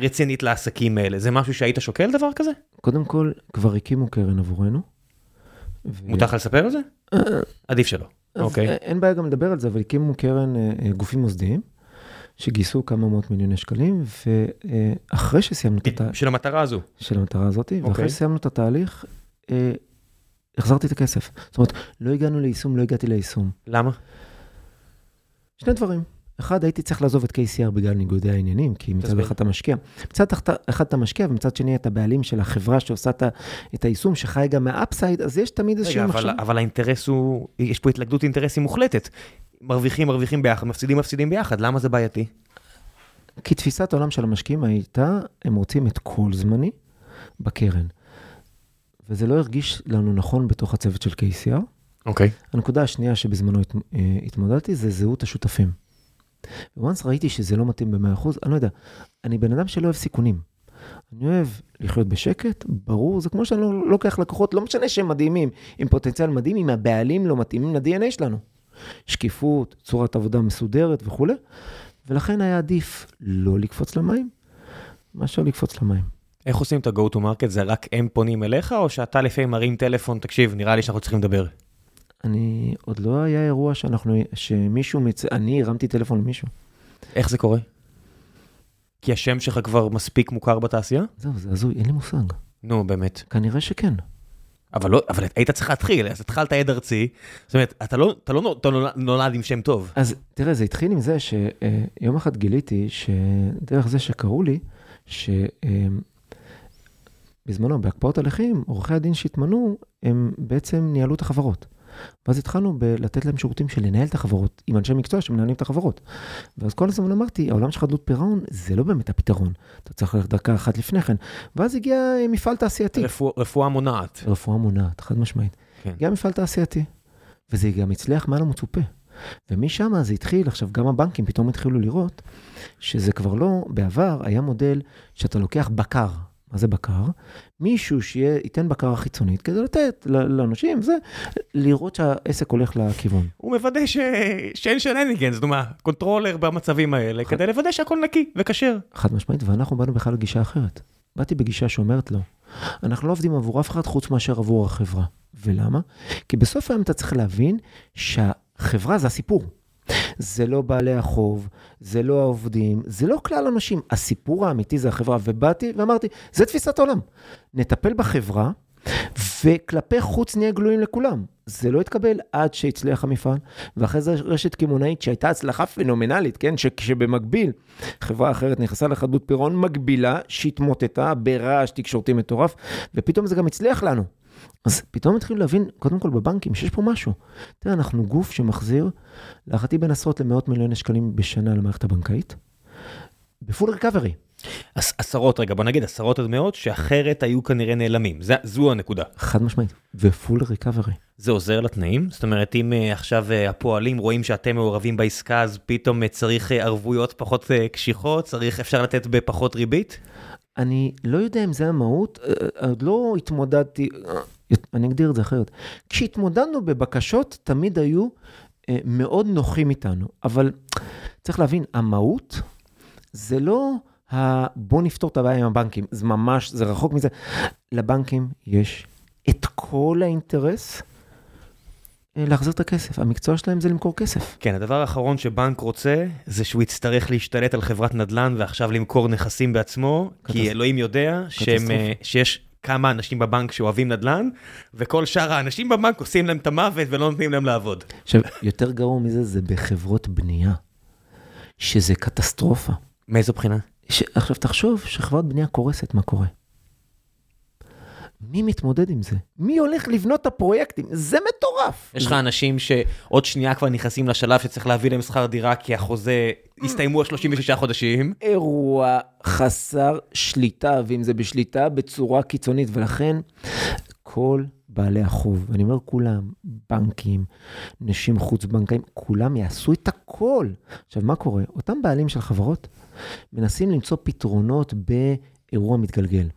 Speaker 1: רצינית לעסקים האלה. זה משהו שהיית שוקל דבר כזה?
Speaker 2: קודם כל, כבר הקימו קרן עבורנו.
Speaker 1: ו... מותר לך לספר על זה? עדיף שלא.
Speaker 2: אוקיי. אין בעיה גם לדבר על זה, אבל הקימו קרן גופים מוסדיים, שגייסו כמה מאות מיליוני שקלים, ואחרי שסיימנו את התהליך...
Speaker 1: של המטרה הזו.
Speaker 2: של המטרה הזאת, ואחרי שסיימנו את התהליך, החזרתי את הכסף. זאת אומרת, לא הגענו ליישום, לא הגעתי ליישום.
Speaker 1: למה?
Speaker 2: שני דברים. אחד, הייתי צריך לעזוב את KCR בגלל ניגודי העניינים, כי מצד אחד אתה משקיע. מצד אחד אתה משקיע, ומצד שני אתה בעלים של החברה שעושה את היישום, שחי גם מה-upside, אז יש תמיד איזשהו
Speaker 1: מחשב. רגע, אבל האינטרס הוא, יש פה התלכדות אינטרסים מוחלטת. מרוויחים, מרוויחים ביחד, מפסידים, מפסידים ביחד, למה זה בעייתי?
Speaker 2: כי תפיסת העולם של המשקיעים הייתה, הם רוצים את כל זמני בקרן. וזה לא הרגיש לנו נכון בתוך הצוות של KCR.
Speaker 1: אוקיי. Okay.
Speaker 2: הנקודה השנייה שבזמנו הת, התמודדתי זה זהות השותפים. וואנס ראיתי שזה לא מתאים ב-100%, אני לא יודע, אני בן אדם שלא אוהב סיכונים. אני אוהב לחיות בשקט, ברור, זה כמו שאני לא לוקח לקוחות, לא משנה שהם מדהימים, עם פוטנציאל מדהים, אם הבעלים לא מתאימים ל-DNA שלנו. שקיפות, צורת עבודה מסודרת וכולי, ולכן היה עדיף לא לקפוץ למים, מאשר לקפוץ למים.
Speaker 1: איך עושים את ה-go to market? זה רק הם פונים אליך, או שאתה לפעמים מרים טלפון, תקשיב, נראה לי שאנחנו צריכים לדבר?
Speaker 2: אני, עוד לא היה אירוע שאנחנו, שמישהו, מצ... אני הרמתי טלפון למישהו.
Speaker 1: איך זה קורה? כי השם שלך כבר מספיק מוכר בתעשייה?
Speaker 2: זהו, זה הזוי, אין לי מושג.
Speaker 1: נו, באמת.
Speaker 2: כנראה שכן.
Speaker 1: אבל לא, אבל היית צריך להתחיל, אז התחלת עד ארצי, זאת אומרת, אתה לא, אתה לא אתה נולד, נולד עם שם טוב.
Speaker 2: אז תראה, זה התחיל עם זה שיום אחד גיליתי שדרך זה שקראו לי, שבזמנו, בהקפאות הליכים, עורכי הדין שהתמנו, הם בעצם ניהלו את החברות. ואז התחלנו לתת להם שירותים של לנהל את החברות, עם אנשי מקצוע שמנהלים את החברות. ואז כל הזמן אמרתי, העולם של חדלות פירעון זה לא באמת הפתרון, אתה צריך ללכת דקה אחת לפני כן. ואז הגיע מפעל תעשייתי.
Speaker 1: רפוא, רפואה מונעת.
Speaker 2: רפואה מונעת, חד משמעית. כן. הגיע מפעל תעשייתי, וזה גם הצליח מעל המצופה. ומשם זה התחיל, עכשיו גם הבנקים פתאום התחילו לראות שזה כבר לא, בעבר היה מודל שאתה לוקח בקר, מה זה בקר? מישהו שייתן בקרה חיצונית כדי לתת לאנשים, זה, לראות שהעסק הולך לכיוון.
Speaker 1: הוא מוודא ש... שאין shenanigans, זאת אומרת, controller במצבים האלה, ח... כדי לוודא שהכל נקי וכשר.
Speaker 2: חד משמעית, ואנחנו באנו בכלל לגישה אחרת. באתי בגישה שאומרת לו, אנחנו לא עובדים עבור אף אחד חוץ מאשר עבור החברה. ולמה? כי בסוף היום אתה צריך להבין שהחברה זה הסיפור. זה לא בעלי החוב, זה לא העובדים, זה לא כלל אנשים. הסיפור האמיתי זה החברה. ובאתי ואמרתי, זה תפיסת עולם. נטפל בחברה, וכלפי חוץ נהיה גלויים לכולם. זה לא התקבל עד שהצליח המפעל, ואחרי זה רשת קמעונאית שהייתה הצלחה פנומנלית, כן? שכשבמקביל חברה אחרת נכנסה לחדות פירעון מקבילה, שהתמוטטה ברעש תקשורתי מטורף, ופתאום זה גם הצליח לנו. אז פתאום התחילו להבין, קודם כל בבנקים, שיש פה משהו. תראה, אנחנו גוף שמחזיר, להערכתי בין עשרות למאות מיליוני שקלים בשנה למערכת הבנקאית, בפול ריקאברי.
Speaker 1: עשרות, רגע, בוא נגיד עשרות עד מאות, שאחרת היו כנראה נעלמים. זה, זו הנקודה.
Speaker 2: חד משמעית, ופול ריקאברי.
Speaker 1: זה עוזר לתנאים? זאת אומרת, אם uh, עכשיו uh, הפועלים רואים שאתם מעורבים בעסקה, אז פתאום uh, צריך ערבויות פחות קשיחות? צריך, אפשר לתת בפחות ריבית?
Speaker 2: אני לא יודע אם זה המהות, עוד לא התמודדתי, אני אגדיר את זה אחרת. כשהתמודדנו בבקשות, תמיד היו מאוד נוחים איתנו, אבל צריך להבין, המהות זה לא ה... בוא נפתור את הבעיה עם הבנקים, זה ממש, זה רחוק מזה. לבנקים יש את כל האינטרס להחזיר את הכסף. המקצוע שלהם זה למכור כסף.
Speaker 1: כן, הדבר האחרון שבנק רוצה, זה שהוא יצטרך להשתלט על חברת נדל"ן ועכשיו למכור נכסים בעצמו, קטס... כי אלוהים יודע שהם, שיש כמה אנשים בבנק שאוהבים נדל"ן, וכל שאר האנשים בבנק עושים להם את המוות ולא נותנים להם לעבוד.
Speaker 2: עכשיו, יותר גרוע מזה זה בחברות בנייה, שזה קטסטרופה.
Speaker 1: מאיזו בחינה?
Speaker 2: ש... עכשיו תחשוב שחברת בנייה קורסת, מה קורה? מי מתמודד עם זה? מי הולך לבנות את הפרויקטים? זה מטורף.
Speaker 1: יש לך אנשים שעוד שנייה כבר נכנסים לשלב שצריך להביא להם שכר דירה כי החוזה הסתיימו ה-36 חודשים.
Speaker 2: אירוע חסר שליטה, ואם זה בשליטה בצורה קיצונית, ולכן כל בעלי החוב, אני אומר כולם, בנקים, נשים חוץ-בנקאים, כולם יעשו את הכל. עכשיו, מה קורה? אותם בעלים של חברות מנסים למצוא פתרונות באירוע מתגלגל.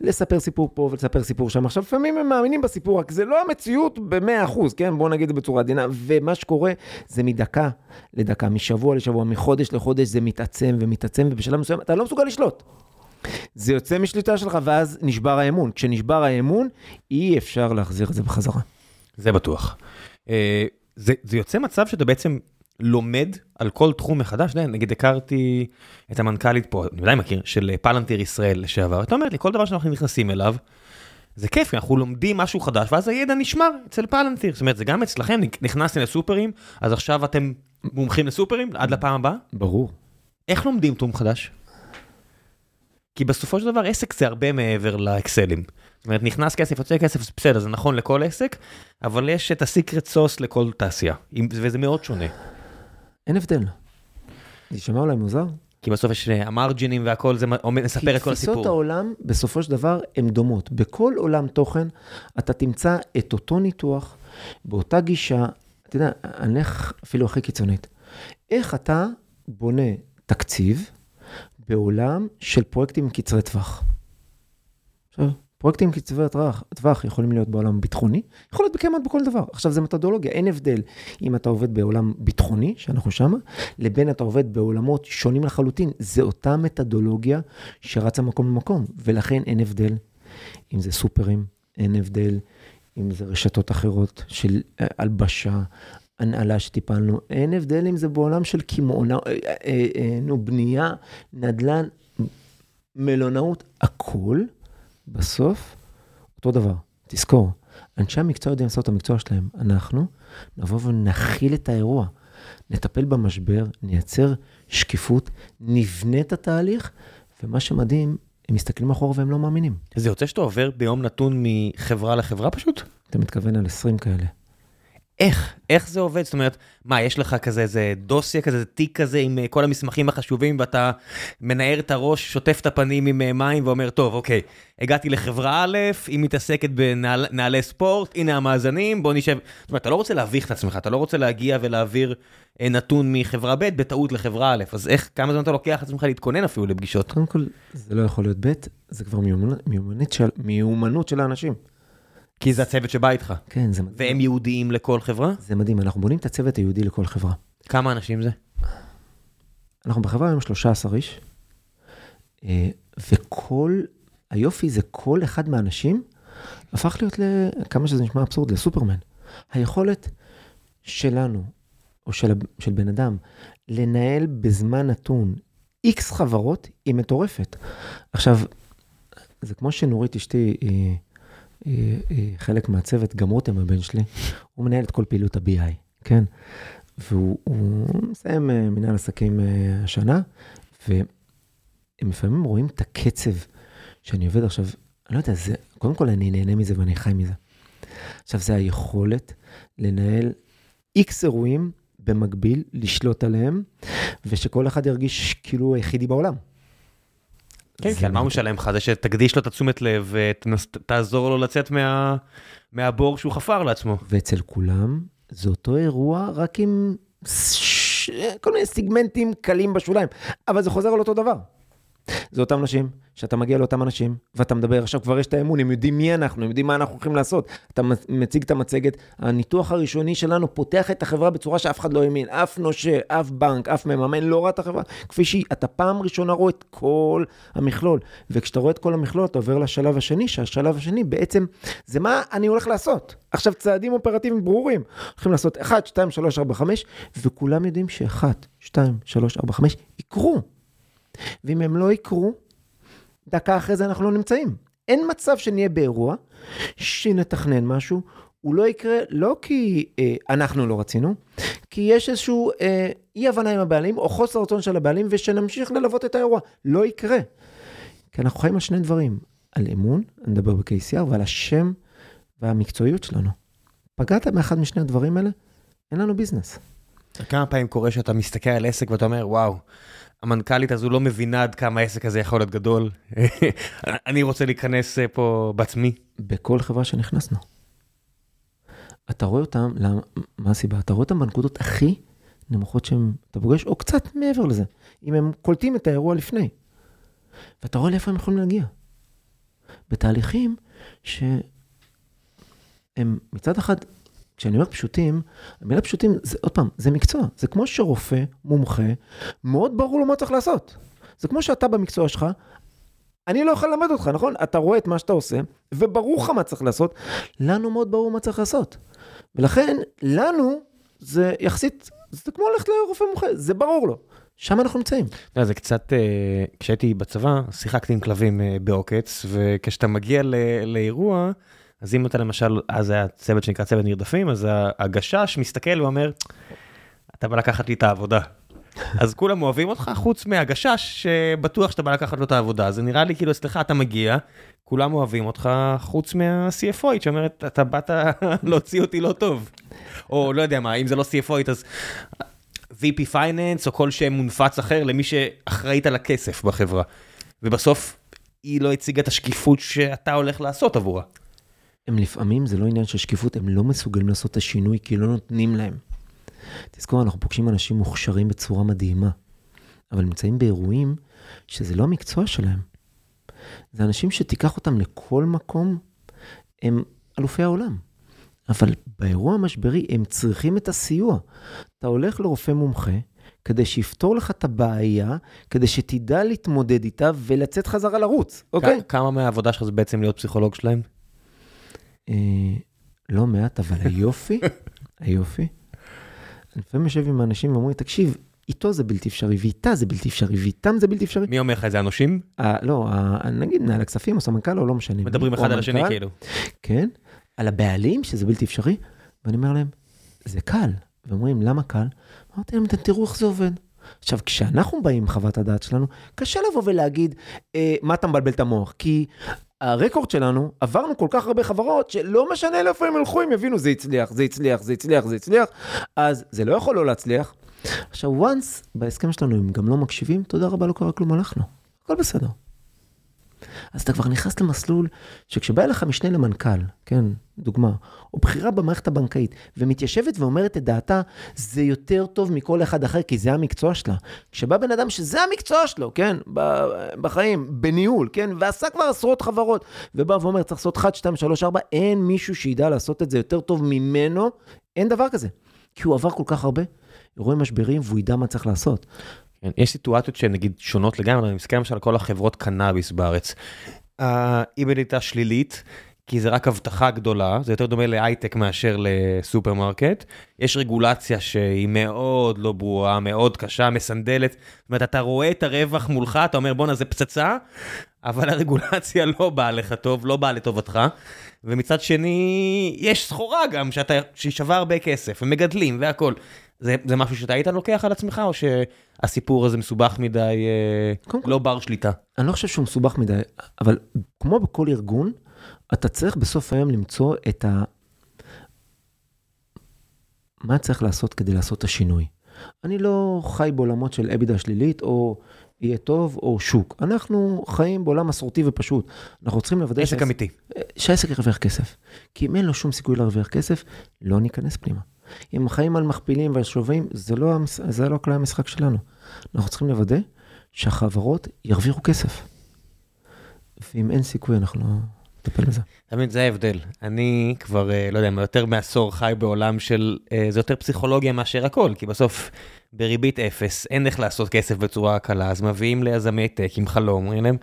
Speaker 2: לספר סיפור פה ולספר סיפור שם. עכשיו, לפעמים הם מאמינים בסיפור, רק זה לא המציאות ב-100%, כן? בואו נגיד את זה בצורה עדינה. ומה שקורה זה מדקה לדקה, משבוע לשבוע, מחודש לחודש, זה מתעצם ומתעצם, ובשלב מסוים אתה לא מסוגל לשלוט. זה יוצא משליטה שלך, ואז נשבר האמון. כשנשבר האמון, אי אפשר להחזיר את זה בחזרה.
Speaker 1: זה בטוח. אה, זה, זה יוצא מצב שאתה בעצם לומד על כל תחום מחדש, די, נגיד הכרתי את המנכ"לית פה, אני ודאי מכיר, של פלנטיר ישראל לשעבר, אתה אומר לי, כל דבר שאנחנו נכנסים אליו, זה כיף, אנחנו לומדים משהו חדש, ואז הידע נשמר אצל פלנטיר, זאת אומרת, זה גם אצלכם, נכנסתם לסופרים, אז עכשיו אתם מומחים לסופרים עד לפעם הבאה?
Speaker 2: ברור.
Speaker 1: איך לומדים תחום חדש? כי בסופו של דבר עסק זה הרבה מעבר לאקסלים. זאת אומרת, נכנס כסף, יוצא כסף, זה בסדר, זה נכון לכל עסק, אבל יש את הסיקרט סוס לכל תעשייה, וזה מאוד שונה.
Speaker 2: אין הבדל. זה יישמע אולי מוזר.
Speaker 1: כי בסוף יש אה, המרג'ינים והכל, זה מספר את כל הסיפור.
Speaker 2: כי תפיסות העולם, בסופו של דבר, הן דומות. בכל עולם תוכן, אתה תמצא את אותו ניתוח, באותה גישה, אתה יודע, אני אלך אפילו הכי קיצונית. איך אתה בונה תקציב בעולם של פרויקטים קצרי טווח? עכשיו, פרויקטים קצבי טווח, טווח יכולים להיות בעולם ביטחוני, יכול להיות כמעט בכל דבר. עכשיו, זה מתודולוגיה, אין הבדל אם אתה עובד בעולם ביטחוני, שאנחנו שמה, לבין אתה עובד בעולמות שונים לחלוטין. זה אותה מתודולוגיה שרצה מקום למקום, ולכן אין הבדל אם זה סופרים, אין הבדל אם זה רשתות אחרות של אה, הלבשה, הנעלה שטיפלנו, אין הבדל אם זה בעולם של קמעונאות, אה, אה, נו, בנייה, נדל"ן, מלונאות, הכל. בסוף, אותו דבר. תזכור, אנשי המקצוע יודעים לעשות את המקצוע שלהם. אנחנו נבוא ונכיל את האירוע, נטפל במשבר, נייצר שקיפות, נבנה את התהליך, ומה שמדהים, הם מסתכלים אחורה והם לא מאמינים.
Speaker 1: זה יוצא שאתה עובר ביום נתון מחברה לחברה פשוט?
Speaker 2: אתה מתכוון על 20 כאלה.
Speaker 1: איך? איך זה עובד? זאת אומרת, מה, יש לך כזה איזה דוסיה כזה, איזה תיק כזה עם אה, כל המסמכים החשובים, ואתה מנער את הראש, שוטף את הפנים עם אה, מים ואומר, טוב, אוקיי, הגעתי לחברה א', היא מתעסקת בנעלי ספורט, הנה המאזנים, בוא נשב. זאת אומרת, אתה לא רוצה להביך את עצמך, אתה לא רוצה להגיע ולהעביר אה, נתון מחברה ב' בטעות לחברה א', אז איך, כמה זמן אתה לוקח עצמך להתכונן אפילו לפגישות?
Speaker 2: קודם כל, זה לא יכול להיות ב', זה כבר מיומנות של, מיומנות של האנשים.
Speaker 1: כי זה הצוות שבא איתך.
Speaker 2: כן, זה מדהים.
Speaker 1: והם יהודיים לכל חברה?
Speaker 2: זה מדהים, אנחנו בונים את הצוות היהודי לכל חברה.
Speaker 1: כמה אנשים זה?
Speaker 2: אנחנו בחברה היום 13 איש, אה, וכל, היופי זה כל אחד מהאנשים הפך להיות, כמה שזה נשמע אבסורד, לסופרמן. היכולת שלנו, או של, של בן אדם, לנהל בזמן נתון איקס חברות, היא מטורפת. עכשיו, זה כמו שנורית אשתי, היא... חלק מהצוות, גם רותם הבן שלי, הוא מנהל את כל פעילות ה-BI, כן? והוא מסיים אה, מנהל עסקים אה, השנה, והם לפעמים רואים את הקצב שאני עובד עכשיו, אני לא יודע, זה, קודם כל אני נהנה מזה ואני חי מזה. עכשיו, זה היכולת לנהל איקס אירועים במקביל, לשלוט עליהם, ושכל אחד ירגיש כאילו היחידי בעולם.
Speaker 1: כן, על מה הוא משלם לך? זה שתקדיש לו את התשומת לב ותעזור לו לצאת מהבור שהוא חפר לעצמו.
Speaker 2: ואצל כולם זה אותו אירוע, רק עם כל מיני סיגמנטים קלים בשוליים, אבל זה חוזר על אותו דבר. זה אותם נשים, שאתה מגיע לאותם אנשים, ואתה מדבר, עכשיו כבר יש את האמון, הם יודעים מי אנחנו, הם יודעים מה אנחנו הולכים לעשות. אתה מציג את המצגת, הניתוח הראשוני שלנו פותח את החברה בצורה שאף אחד לא האמין, אף נושה, אף בנק, אף מממן לא ראה את החברה, כפי שהיא, אתה פעם ראשונה רואה את כל המכלול, וכשאתה רואה את כל המכלול, אתה עובר לשלב השני, שהשלב השני בעצם, זה מה אני הולך לעשות. עכשיו, צעדים אופרטיביים ברורים, הולכים לעשות 1, 2, 3, 4, 5, וכולם יודעים ש-1, 2, 3, 4, 5 יקרו. ואם הם לא יקרו, דקה אחרי זה אנחנו לא נמצאים. אין מצב שנהיה באירוע, שנתכנן משהו, הוא לא יקרה לא כי אה, אנחנו לא רצינו, כי יש איזשהו אה, אי הבנה עם הבעלים, או חוסר רצון של הבעלים, ושנמשיך ללוות את האירוע. לא יקרה. כי אנחנו חיים על שני דברים, על אמון, אני מדבר ב-KCR, ועל השם והמקצועיות שלנו. פגעת באחד משני הדברים האלה, אין לנו ביזנס.
Speaker 1: כמה פעמים קורה שאתה מסתכל על עסק ואתה אומר, וואו, המנכ"לית הזו לא מבינה עד כמה העסק הזה יכול להיות גדול. אני רוצה להיכנס אה, פה בעצמי.
Speaker 2: בכל חברה שנכנסנו. אתה רואה אותם, למה, מה הסיבה? אתה רואה אותם בנקודות הכי נמוכות שהם, אתה פוגש, או קצת מעבר לזה, אם הם קולטים את האירוע לפני. ואתה רואה לאיפה הם יכולים להגיע. בתהליכים שהם מצד אחד, כשאני אומר פשוטים, המילה פשוטים, זה עוד פעם, זה מקצוע. זה כמו שרופא, מומחה, מאוד ברור לו מה צריך לעשות. זה כמו שאתה במקצוע שלך, אני לא יכול ללמד אותך, נכון? אתה רואה את מה שאתה עושה, וברור לך מה צריך לעשות. לנו מאוד ברור מה צריך לעשות. ולכן, לנו, זה יחסית, זה כמו ללכת לרופא מומחה, זה ברור לו. שם אנחנו נמצאים.
Speaker 1: זה קצת, אה, כשהייתי בצבא, שיחקתי עם כלבים אה, בעוקץ, וכשאתה מגיע לאירוע, אז אם אתה למשל, אז היה צוות שנקרא צוות נרדפים, אז הגשש מסתכל ואומר, אתה בא לקחת לי את העבודה. אז כולם אוהבים אותך, חוץ מהגשש, שבטוח שאתה בא לקחת לו את העבודה. זה נראה לי כאילו, אצלך אתה מגיע, כולם אוהבים אותך, חוץ מה-CFOית, שאומרת, אתה באת להוציא אותי לא טוב. או לא יודע מה, אם זה לא CFOית, אז VP Finance, או כל שם מונפץ אחר למי שאחראית על הכסף בחברה. ובסוף, היא לא הציגה את השקיפות שאתה הולך לעשות עבורה.
Speaker 2: הם לפעמים, זה לא עניין של שקיפות, הם לא מסוגלים לעשות את השינוי כי לא נותנים להם. תזכור, אנחנו פוגשים אנשים מוכשרים בצורה מדהימה, אבל נמצאים באירועים שזה לא המקצוע שלהם. זה אנשים שתיקח אותם לכל מקום, הם אלופי העולם. אבל באירוע המשברי הם צריכים את הסיוע. אתה הולך לרופא מומחה כדי שיפתור לך את הבעיה, כדי שתדע להתמודד איתה ולצאת חזרה לרוץ, אוקיי?
Speaker 1: כמה מהעבודה שלך זה בעצם להיות פסיכולוג שלהם?
Speaker 2: אה, לא מעט, אבל היופי, היופי, אני לפעמים יושב עם אנשים ואומרים, תקשיב, איתו זה בלתי אפשרי, ואיתה זה בלתי אפשרי, ואיתם זה בלתי אפשרי.
Speaker 1: מי אומר לך את זה, אנושים?
Speaker 2: אה, לא, אה, נגיד מנהל הכספים או סמנכ"ל או לא משנה.
Speaker 1: מדברים אחד על השני
Speaker 2: המנכ"ל,
Speaker 1: כאילו.
Speaker 2: כן, על הבעלים שזה בלתי אפשרי, ואני אומר להם, זה קל. ואומרים, למה קל? אמרתי להם, "אתם תראו איך זה עובד. עכשיו, כשאנחנו באים עם חוות הדעת שלנו, קשה לבוא ולהגיד, אה, מה אתה מבלבל את המוח? כי הרקורד שלנו, עברנו כל כך הרבה חברות, שלא משנה לאיפה הם ילכו, הם יבינו, זה הצליח, זה הצליח, זה הצליח, זה הצליח, אז זה לא יכול לא להצליח. עכשיו, once בהסכם שלנו הם גם לא מקשיבים, תודה רבה, לא קרה כלום, הלכנו. הכל בסדר. אז אתה כבר נכנס למסלול שכשבא אליך משנה למנכ"ל, כן, דוגמה, או בכירה במערכת הבנקאית, ומתיישבת ואומרת את דעתה, זה יותר טוב מכל אחד אחר, כי זה המקצוע שלה. כשבא בן אדם שזה המקצוע שלו, כן, בחיים, בניהול, כן, ועשה כבר עשרות חברות, ובא ואומר, צריך לעשות 1, 2, 3, 4, אין מישהו שידע לעשות את זה יותר טוב ממנו, אין דבר כזה. כי הוא עבר כל כך הרבה אירועים משברים, והוא ידע מה צריך לעשות.
Speaker 1: כן, יש סיטואציות שהן נגיד שונות לגמרי, אני מסתכל למשל על כל החברות קנאביס בארץ. האיבד הייתה שלילית, כי זה רק הבטחה גדולה, זה יותר דומה להייטק מאשר לסופרמרקט. יש רגולציה שהיא מאוד לא ברורה, מאוד קשה, מסנדלת. זאת אומרת, אתה רואה את הרווח מולך, אתה אומר בואנה זה פצצה, אבל הרגולציה לא באה לך טוב, לא באה לטובתך. ומצד שני, יש סחורה גם שאתה, שהיא שווה הרבה כסף, ומגדלים והכל. זה, זה משהו שאתה היית לוקח על עצמך, או שהסיפור הזה מסובך מדי, אה,
Speaker 2: קודם כל-
Speaker 1: לא בר שליטה?
Speaker 2: אני לא חושב שהוא מסובך מדי, אבל כמו בכל ארגון, אתה צריך בסוף היום למצוא את ה... מה צריך לעשות כדי לעשות את השינוי. אני לא חי בעולמות של אבידה שלילית, או יהיה טוב, או שוק. אנחנו חיים בעולם מסורתי ופשוט. אנחנו צריכים לוודא
Speaker 1: עסק
Speaker 2: שהעס-
Speaker 1: אמיתי.
Speaker 2: שהעסק ירוויח כסף. כי אם אין לו שום סיכוי להרוויח כסף, לא ניכנס פנימה. אם חיים על מכפילים ועל שווים, זה לא. זה לא כלי המשחק שלנו. אנחנו צריכים לוודא שהחברות ירוויחו כסף. ואם אין סיכוי, אנחנו לא נטפל בזה.
Speaker 1: מבין, זה ההבדל. אני כבר, אה, לא יודע, יותר מעשור חי בעולם של, אה, זה יותר פסיכולוגיה מאשר הכל, כי בסוף בריבית אפס אין איך לעשות כסף בצורה קלה, אז מביאים ליזמי טק עם חלום, אומרים להם,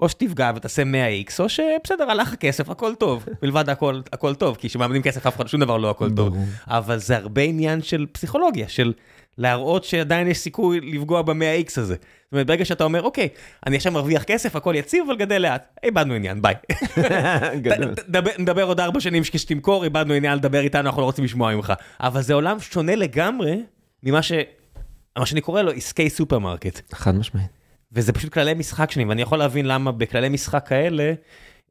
Speaker 1: או שתפגע ותעשה 100x, או שבסדר, הלך הכסף, הכל טוב. מלבד הכל, הכל טוב, כי כשמאבדים כסף אף אחד, שום דבר לא הכל טוב. אבל זה הרבה עניין של פסיכולוגיה, של להראות שעדיין יש סיכוי לפגוע ב-100x הזה. זאת אומרת, ברגע שאתה אומר, אוקיי, אני עכשיו מרוויח כסף, הכל יציב, אבל גדל לאט. איבדנו עניין, ביי. נדבר עוד ארבע שנים כשתמכור, איבדנו עניין לדבר איתנו, אנחנו לא רוצים לשמוע ממך. אבל זה עולם שונה לגמרי ממה ש... מה שאני קורא לו עסקי סופרמרקט.
Speaker 2: חד משמעית.
Speaker 1: וזה פשוט כללי משחק שונים, ואני יכול להבין למה בכללי משחק כאלה,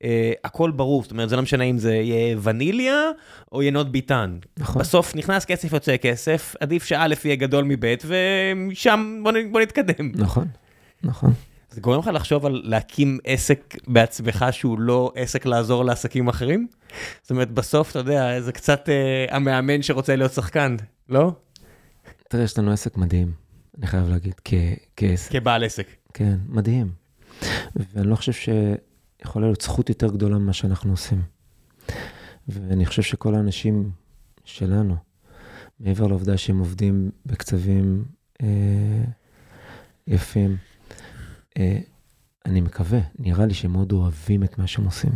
Speaker 1: אה, הכל ברור, זאת אומרת, זה לא משנה אם זה יהיה ונילייה או יינות ביתן.
Speaker 2: נכון.
Speaker 1: בסוף נכנס כסף, יוצא כסף, עדיף שא' יהיה גדול מב', ומשם בוא, בוא נתקדם.
Speaker 2: נכון, נכון.
Speaker 1: זה גורם לך לחשוב על להקים עסק בעצמך שהוא לא עסק לעזור לעסקים אחרים? זאת אומרת, בסוף, אתה יודע, זה קצת אה, המאמן שרוצה להיות שחקן, לא?
Speaker 2: תראה, יש לנו עסק מדהים, אני חייב להגיד, כ- כעסק.
Speaker 1: כבעל עסק.
Speaker 2: כן, מדהים. ואני לא חושב שיכולה להיות זכות יותר גדולה ממה שאנחנו עושים. ואני חושב שכל האנשים שלנו, מעבר לעובדה שהם עובדים בקצבים אה, יפים, אה, אני מקווה, נראה לי שהם מאוד אוהבים את מה שהם עושים.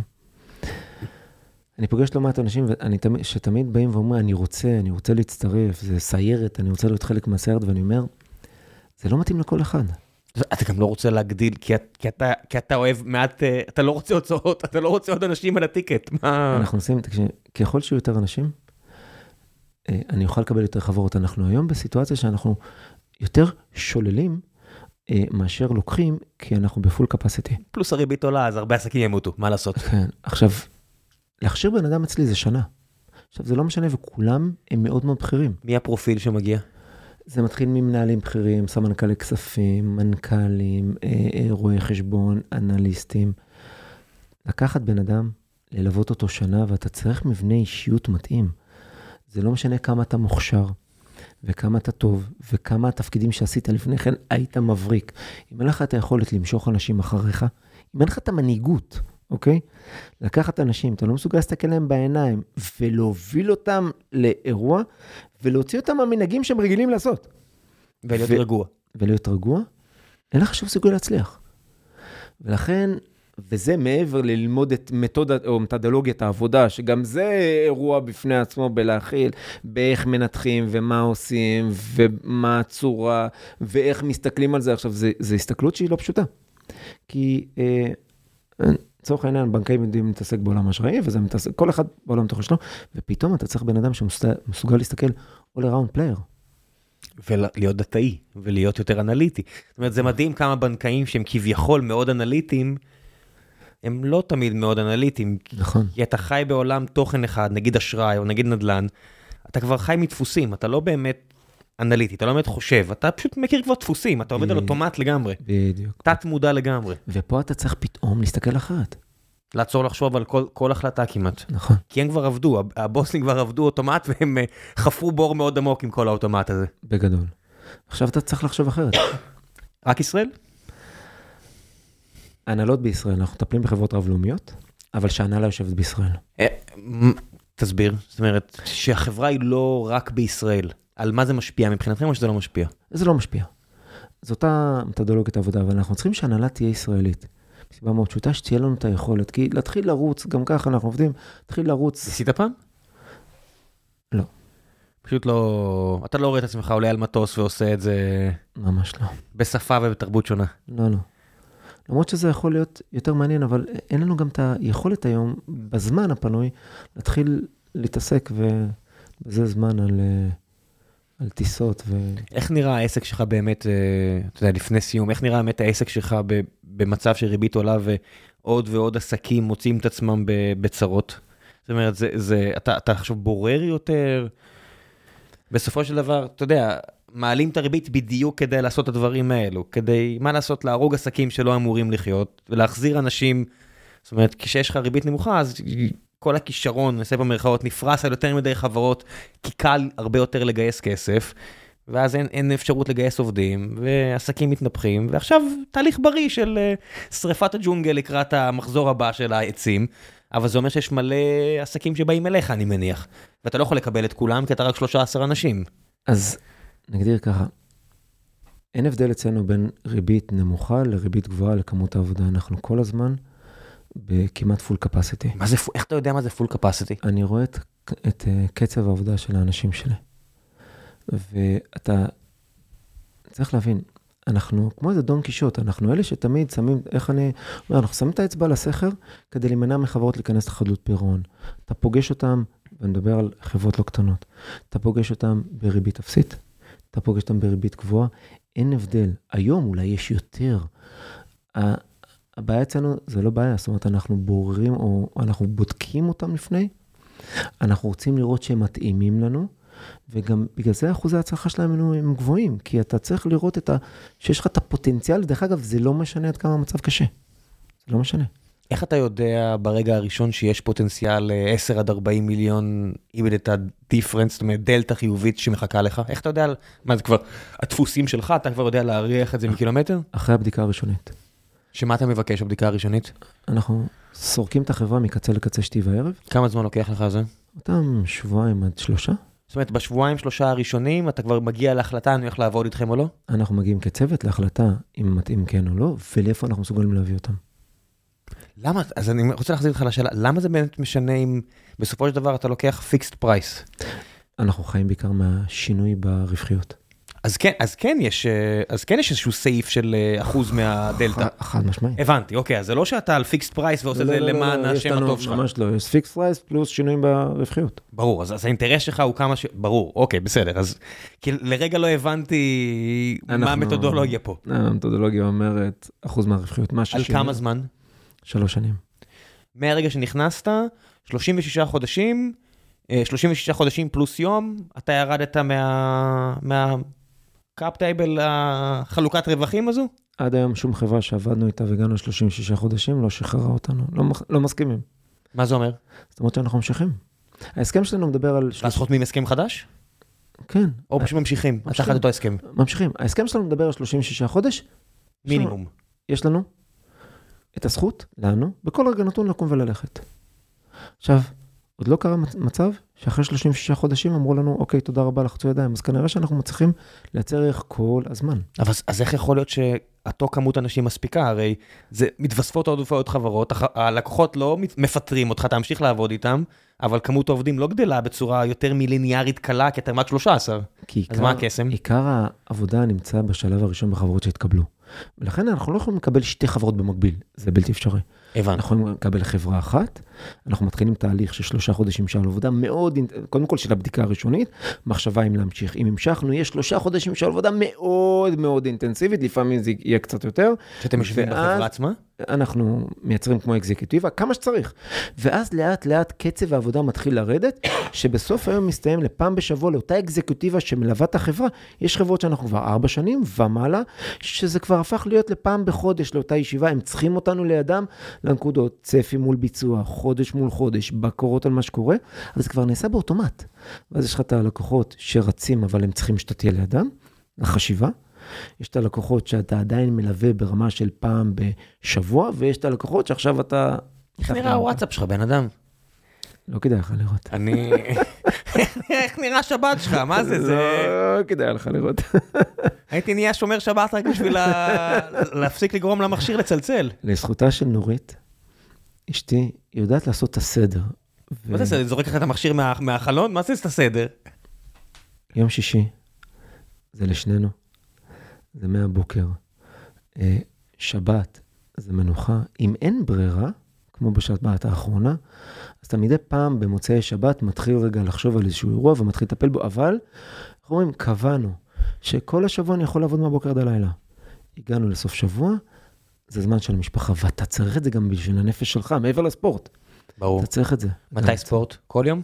Speaker 2: אני פוגש לא מעט אנשים ואני תמיד, שתמיד באים ואומרים, אני רוצה, אני רוצה להצטרף, זה סיירת, אני רוצה להיות חלק מהסיירת, ואני אומר, זה לא מתאים לכל אחד.
Speaker 1: אתה גם לא רוצה להגדיל, כי, כי, אתה, כי אתה אוהב מעט, אה, אתה לא רוצה הוצאות, אתה לא רוצה עוד אנשים על הטיקט. מה?
Speaker 2: אנחנו עושים, תקשיב, ככל שיהיו יותר אנשים, אה, אני אוכל לקבל יותר חברות. אנחנו היום בסיטואציה שאנחנו יותר שוללים אה, מאשר לוקחים, כי אנחנו בפול קפסיטי.
Speaker 1: פלוס הריבית עולה, אז הרבה עסקים ימותו, מה לעשות?
Speaker 2: כן, עכשיו, להכשיר בן אדם אצלי זה שנה. עכשיו, זה לא משנה, וכולם הם מאוד מאוד בכירים.
Speaker 1: מי הפרופיל שמגיע?
Speaker 2: זה מתחיל ממנהלים בכירים, סמנכ"לי כספים, מנכ"לים, אה, אה, רואי חשבון, אנליסטים. לקחת בן אדם, ללוות אותו שנה, ואתה צריך מבנה אישיות מתאים. זה לא משנה כמה אתה מוכשר, וכמה אתה טוב, וכמה התפקידים שעשית לפני כן, היית מבריק. אם אין לך את היכולת למשוך אנשים אחריך, אם אין לך את המנהיגות, אוקיי? לקחת אנשים, אתה לא מסוגל להסתכל להם בעיניים, ולהוביל אותם לאירוע, ולהוציא אותם מהמנהגים שהם רגילים לעשות.
Speaker 1: ולהיות
Speaker 2: ו-
Speaker 1: רגוע.
Speaker 2: ולהיות רגוע, אין לך שום סיכוי להצליח. ולכן, וזה מעבר ללמוד את מתודת או מתודולוגיית העבודה, שגם זה אירוע בפני עצמו בלהכיל, באיך מנתחים ומה עושים ומה הצורה ואיך מסתכלים על זה. עכשיו, זו הסתכלות שהיא לא פשוטה. כי אה, לצורך העניין, בנקאים יודעים להתעסק בעולם האשראי, וזה מתעסק, כל אחד בעולם התוכן שלו, ופתאום אתה צריך בן אדם שמסוגל להסתכל all around player.
Speaker 1: ולהיות דתאי, ולהיות יותר אנליטי. זאת אומרת, זה מדהים כמה בנקאים שהם כביכול מאוד אנליטיים, הם לא תמיד מאוד אנליטיים.
Speaker 2: נכון.
Speaker 1: כי אתה חי בעולם תוכן אחד, נגיד אשראי או נגיד נדל"ן, אתה כבר חי מדפוסים, אתה לא באמת אנליטי, אתה לא באמת חושב, אתה פשוט מכיר כבר דפוסים, אתה עובד על. אוטומט לגמרי,
Speaker 2: בדיוק.
Speaker 1: תת מודע לגמרי.
Speaker 2: ופה אתה צריך פתאום להסתכל אחרת.
Speaker 1: לעצור לחשוב על כל, כל החלטה כמעט.
Speaker 2: נכון.
Speaker 1: כי הם כבר עבדו, הב- הבוסים כבר עבדו אוטומט והם אה, חפרו בור מאוד עמוק עם כל האוטומט הזה.
Speaker 2: בגדול. עכשיו אתה צריך לחשוב אחרת.
Speaker 1: רק ישראל?
Speaker 2: ההנהלות בישראל, אנחנו מטפלים בחברות רב-לאומיות, אבל שההנהלה יושבת בישראל.
Speaker 1: אה, תסביר, זאת אומרת, שהחברה היא לא רק בישראל. על מה זה משפיע מבחינתכם או שזה לא משפיע?
Speaker 2: זה לא משפיע. זו אותה מתודולוגיית עבודה, אבל אנחנו צריכים שההנהלה תהיה ישראלית. מסיבה מאוד פשוטה, שתהיה לנו את היכולת, כי להתחיל לרוץ, גם ככה אנחנו עובדים, להתחיל לרוץ,
Speaker 1: ניסית פעם?
Speaker 2: לא.
Speaker 1: פשוט לא... אתה לא רואה את עצמך עולה על מטוס ועושה את זה
Speaker 2: ממש לא.
Speaker 1: בשפה ובתרבות שונה.
Speaker 2: לא, לא. למרות שזה יכול להיות יותר מעניין, אבל אין לנו גם את היכולת היום, בזמן הפנוי, להתחיל להתעסק ובזה זמן על, אה, על טיסות ו...
Speaker 1: איך נראה העסק שלך באמת, אה, אתה יודע, לפני סיום, איך נראה באמת העסק שלך במצב שריבית עולה ועוד ועוד עסקים מוצאים את עצמם בצרות? זאת אומרת, זה, זה, אתה, אתה עכשיו בורר יותר? בסופו של דבר, אתה יודע, מעלים את הריבית בדיוק כדי לעשות את הדברים האלו, כדי, מה לעשות, להרוג עסקים שלא אמורים לחיות, ולהחזיר אנשים, זאת אומרת, כשיש לך ריבית נמוכה, אז כל הכישרון, נעשה במרכאות, נפרס על יותר מדי חברות, כי קל הרבה יותר לגייס כסף, ואז אין, אין אפשרות לגייס עובדים, ועסקים מתנפחים, ועכשיו תהליך בריא של uh, שריפת הג'ונגל לקראת המחזור הבא של העצים, אבל זה אומר שיש מלא עסקים שבאים אליך, אני מניח, ואתה לא יכול לקבל את כולם, כי אתה רק 13 אנשים.
Speaker 2: אז נגדיר ככה, אין הבדל אצלנו בין ריבית נמוכה לריבית גבוהה לכמות העבודה. אנחנו כל הזמן בכמעט פול קפסיטי.
Speaker 1: מה זה, איך אתה יודע מה זה פול קפסיטי?
Speaker 2: אני רואה את, את uh, קצב העבודה של האנשים שלי. ואתה צריך להבין, אנחנו כמו איזה דון קישוט, אנחנו אלה שתמיד שמים, איך אני, אומר, אנחנו שמים את האצבע על הסכר כדי להימנע מחברות להיכנס לחדלות פירעון. אתה פוגש אותם, ואני מדבר על חברות לא קטנות, אתה פוגש אותם בריבית אפסית, אתה פוגש אותם בריבית גבוהה, אין הבדל. היום אולי יש יותר. הבעיה אצלנו זה לא בעיה, זאת אומרת, אנחנו בוררים או אנחנו בודקים אותם לפני, אנחנו רוצים לראות שהם מתאימים לנו, וגם בגלל זה אחוזי ההצלחה שלהם הם גבוהים, כי אתה צריך לראות את ה... שיש לך את הפוטנציאל, דרך אגב, זה לא משנה עד כמה המצב קשה. זה לא משנה.
Speaker 1: איך אתה יודע ברגע הראשון שיש פוטנציאל אה, 10 עד 40 מיליון איבד את הדיפרנס, זאת אומרת דלתא חיובית שמחכה לך? איך אתה יודע, מה זה כבר, הדפוסים שלך, אתה כבר יודע להריח את זה מקילומטר?
Speaker 2: אחרי הבדיקה הראשונית.
Speaker 1: שמה אתה מבקש בבדיקה הראשונית?
Speaker 2: אנחנו סורקים את החברה מקצה לקצה שתי וערב,
Speaker 1: כמה זמן לוקח לך זה?
Speaker 2: אותם שבועיים עד שלושה.
Speaker 1: זאת אומרת, בשבועיים שלושה הראשונים אתה כבר מגיע להחלטה אני הולך לעבוד איתכם או לא?
Speaker 2: אנחנו מגיעים כצוות להחלטה אם מתאים כן או לא, ולאיפה אנחנו מסוגלים להביא אותם.
Speaker 1: למה, אז אני רוצה להחזיר אותך לשאלה, למה זה באמת משנה אם בסופו של דבר אתה לוקח פיקסט פרייס?
Speaker 2: אנחנו חיים בעיקר מהשינוי ברווחיות.
Speaker 1: אז כן, אז כן יש, אה, אז כן יש איזשהו סעיף של אה, אחוז מהדלתא.
Speaker 2: חד משמעית.
Speaker 1: הבנתי, אוקיי, אז זה לא שאתה על fixed price ועושה את זה
Speaker 2: לא, לא, לא,
Speaker 1: למען
Speaker 2: לא, יש
Speaker 1: השם הטוב שלך.
Speaker 2: ממש לא, יש fixed price פלוס שינויים ברווחיות.
Speaker 1: ברור, אז, האינטרס שלך הוא כמה ש... ברור, אוקיי, בסדר, אז כי לרגע לא הבנתי מה המתודולוגיה פה.
Speaker 2: המתודולוגיה אומרת אחוז מהרווחיות, מה
Speaker 1: על
Speaker 2: ששינו-
Speaker 1: כמה זמן?
Speaker 2: שלוש שנים.
Speaker 1: מהרגע שנכנסת, 36 חודשים, אה, 36 חודשים פלוס יום, אתה ירדת מה... מה... קאפ טייבל החלוקת רווחים הזו?
Speaker 2: עד היום שום חברה שעבדנו איתה והגענו ל-36 חודשים לא שחררה אותנו, לא, לא מסכימים.
Speaker 1: מה זה אומר?
Speaker 2: זאת אומרת שאנחנו ממשיכים. ההסכם שלנו מדבר על...
Speaker 1: ואז חותמים הסכם חדש?
Speaker 2: כן,
Speaker 1: או פשוט ממשיכים?
Speaker 2: ממשיכים.
Speaker 1: תחת אותו הסכם.
Speaker 2: ממשיכים. ההסכם שלנו מדבר על 36 חודש.
Speaker 1: מינימום.
Speaker 2: יש לנו את הזכות, לנו, בכל רגע נתון לקום וללכת. עכשיו, עוד לא קרה מצ- מצב שאחרי 36 חודשים אמרו לנו, אוקיי, תודה רבה, לחצו ידיים. אז כנראה שאנחנו מצליחים לייצר ערך כל הזמן.
Speaker 1: אבל אז- איך יכול להיות שאותו כמות אנשים מספיקה? הרי זה מתווספות עוד ועוד חברות, הלקוחות לא מפטרים אותך, תמשיך לעבוד איתם, אבל כמות העובדים לא גדלה בצורה יותר מליניארית קלה, כי אתם רק 13.
Speaker 2: כי
Speaker 1: אז מה הקסם?
Speaker 2: עיקר העבודה נמצא בשלב הראשון בחברות שהתקבלו. ולכן אנחנו לא יכולים לקבל שתי חברות במקביל, זה בלתי אפשרי.
Speaker 1: הבנתי.
Speaker 2: אנחנו יכולים לקבל חברה אחת, אנחנו מתחילים תהליך של שלושה חודשים של עבודה מאוד, קודם כל של הבדיקה הראשונית, מחשבה אם להמשיך. אם המשכנו, יש שלושה חודשים של עבודה מאוד מאוד אינטנסיבית, לפעמים זה יהיה קצת יותר.
Speaker 1: שאתם יושבים בחברה עצמה?
Speaker 2: אנחנו מייצרים כמו אקזקטיבה, כמה שצריך. ואז לאט לאט קצב העבודה מתחיל לרדת, שבסוף היום מסתיים לפעם בשבוע לאותה אקזקטיבה שמלווה את החברה. יש חברות שאנחנו כבר ארבע שנים ומעלה, שזה כבר הפך להיות לפעם בחודש לאותה ישיבה, הם צריכים אותנו לידם לנקודות, צפי מול ביצוע, חודש מול חודש, בקורות על מה שקורה, אבל זה כבר נעשה באוטומט. ואז יש לך את הלקוחות שרצים, אבל הם צריכים שאתה תהיה לידם, לחשיבה. יש את הלקוחות שאתה עדיין מלווה ברמה של פעם בשבוע, ויש את הלקוחות שעכשיו אתה...
Speaker 1: איך נראה הוואטסאפ שלך, בן אדם?
Speaker 2: לא כדאי לך לראות.
Speaker 1: אני... איך נראה שבת שלך? מה זה? זה...
Speaker 2: לא כדאי לך לראות.
Speaker 1: הייתי נהיה שומר שבת רק בשביל להפסיק לגרום למכשיר לצלצל.
Speaker 2: לזכותה של נורית, אשתי, יודעת לעשות את הסדר.
Speaker 1: מה זה, זה זורק לך את המכשיר מה- מהחלון? מה זה את הסדר?
Speaker 2: יום שישי, זה לשנינו, זה מהבוקר. אה, שבת, זה מנוחה. אם אין ברירה, כמו בשבת האחרונה, אז אתה מדי פעם במוצאי שבת מתחיל רגע לחשוב על איזשהו אירוע ומתחיל לטפל בו, אבל, איך אומרים, קבענו שכל השבוע אני יכול לעבוד מהבוקר עד הלילה. הגענו לסוף שבוע, זה זמן של המשפחה, ואתה צריך את זה גם בשביל הנפש שלך, מעבר לספורט.
Speaker 1: ברור.
Speaker 2: אתה צריך את זה.
Speaker 1: מתי
Speaker 2: גם-
Speaker 1: ספורט? כל יום?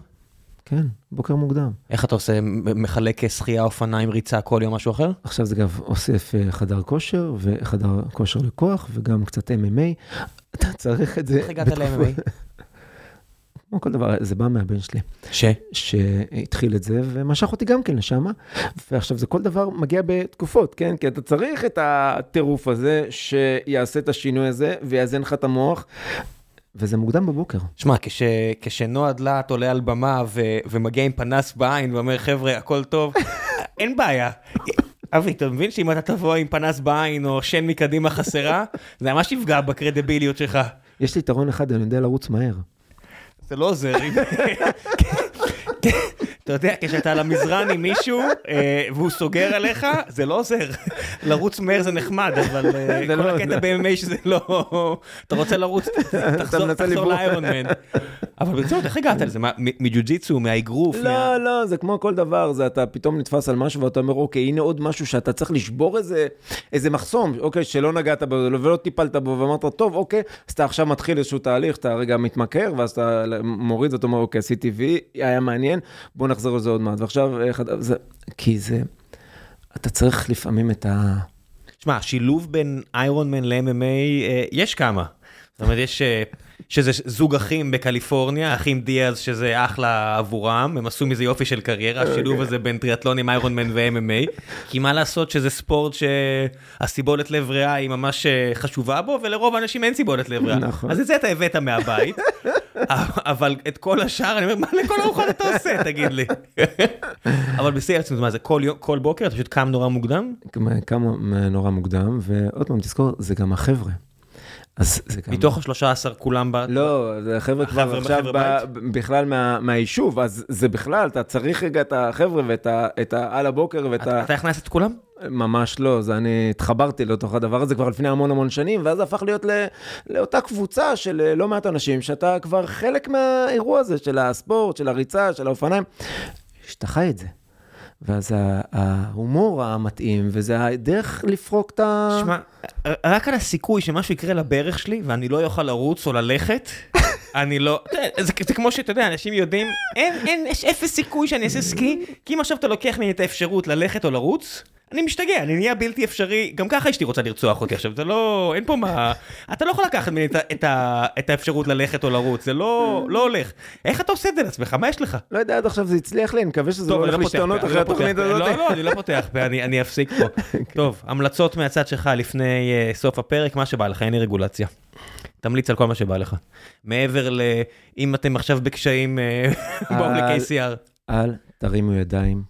Speaker 2: כן, בוקר מוקדם.
Speaker 1: איך אתה עושה, מחלק שחייה, אופניים, ריצה, כל יום משהו אחר?
Speaker 2: עכשיו זה גם אוסף אה, חדר כושר וחדר כושר לכוח וגם קצת MMA. אתה צריך את זה.
Speaker 1: איך הגעת ל-MMA?
Speaker 2: כמו כל דבר, זה בא מהבן שלי,
Speaker 1: ש?
Speaker 2: שהתחיל את זה ומשך אותי גם כן לשם. ועכשיו זה כל דבר מגיע בתקופות, כן? כי אתה צריך את הטירוף הזה שיעשה את השינוי הזה ויאזן לך את המוח. וזה מוקדם בבוקר.
Speaker 1: שמע, כש, כשנועה דלת עולה על במה ו, ומגיע עם פנס בעין ואומר, חבר'ה, הכל טוב, אין בעיה. אבי, אתה מבין שאם אתה תבוא עם פנס בעין או שן מקדימה חסרה, זה ממש יפגע בקרדיביליות שלך.
Speaker 2: יש לי יתרון אחד, אני יודע לרוץ מהר.
Speaker 1: זה לא עוזר. אתה יודע, כשאתה על המזרן עם מישהו אה, והוא סוגר עליך, זה לא עוזר. לרוץ מהר זה נחמד, אבל אה, כל
Speaker 2: לא-
Speaker 1: הקטע ב-MMA שזה לא... אתה רוצה לרוץ, תחזור. לאיירון מן. אבל ברצינות, איך הגעת לזה? מג'ו-ג'יצו, מהאגרוף? מה-
Speaker 2: לא, לא, זה כמו כל דבר, זה אתה פתאום נתפס על משהו ואתה אומר, אוקיי, הנה עוד משהו שאתה צריך לשבור איזה מחסום, אוקיי, שלא נגעת בו ולא טיפלת בו, ואמרת, טוב, אוקיי, אז אתה עכשיו מתחיל איזשהו תהליך, אתה רגע מתמכר, ואז אתה מוריד ואתה אומר, אוקיי, עשיתי וי, היה מעניין, בוא נחזור לזה עוד מעט. ועכשיו, איך אתה- זה, כי זה, אתה צריך לפעמים את ה...
Speaker 1: שמע, השילוב בין איירון מן ל-MMA, אה, יש כמה. זאת אומרת, יש... אה, שזה זוג אחים בקליפורניה, אחים דיאז, שזה אחלה עבורם, הם עשו מזה יופי של קריירה, השילוב הזה בין טריאטלונים, איירון מן ו-MMA, כי מה לעשות שזה ספורט שהסיבולת לב ריאה היא ממש אה, חשובה בו, ולרוב האנשים אין סיבולת לב ריאה.
Speaker 2: נכון.
Speaker 1: אז את זה אתה הבאת מהבית, אבל את כל השאר, אני אומר, מה לכל ארוחות אתה עושה, תגיד לי. אבל בשיא הרצינות, מה זה, כל יום- כל בוקר אתה פשוט קם נורא מוקדם?
Speaker 2: כמה נורא מוקדם, ועוד פעם, תזכור, זה גם החבר'ה. אז זה גם...
Speaker 1: מתוך השלושה עשר כולם ב...
Speaker 2: לא, זה חבר'ה כבר עכשיו בכלל מה- מהיישוב, אז זה בכלל, אתה צריך רגע את החבר'ה ואת ה- את ה- על הבוקר ואת ה...
Speaker 1: אתה הכנסת את כולם?
Speaker 2: ממש לא, זה אני התחברתי לתוך הדבר הזה כבר לפני המון המון שנים, ואז זה הפך להיות ל, לאותה קבוצה של אה, לא מעט אנשים, שאתה כבר חלק מהאירוע הזה של הספורט, של הריצה, של האופניים, שאתה חי את זה. ואז ההומור המתאים, וזה הדרך לפרוק את ה...
Speaker 1: שמע, רק על הסיכוי שמשהו יקרה לברך שלי ואני לא אוכל לרוץ או ללכת, אני לא... זה זה כמו שאתה יודע, אנשים יודעים, אין, אין, יש אפס סיכוי שאני אעשה סקי, כי אם עכשיו אתה לוקח ממני את האפשרות ללכת או לרוץ, אני משתגע, אני נהיה בלתי אפשרי, גם ככה אשתי רוצה לרצוח אותי עכשיו, זה לא, אין פה מה, אתה לא יכול לקחת ממני את, את, את האפשרות ללכת או לרוץ, זה לא, לא הולך. איך אתה עושה את זה לעצמך? מה יש לך?
Speaker 2: לא יודע, עד עכשיו זה הצליח לי, אני מקווה שזה לא הולך
Speaker 1: לא
Speaker 2: להשתנות אחרי
Speaker 1: לא
Speaker 2: התוכנית. הזאת.
Speaker 1: לא, לא, אני לא פותח פה, אני אפסיק פה. טוב, המלצות מהצד שלך לפני אה, סוף הפרק, מה שבא לך, אין לי רגולציה. תמליץ על כל מה שבא לך. מעבר ל... אם אתם עכשיו בקשיים, אה, בואו ל-KCR.
Speaker 2: אל תרימו ידיים,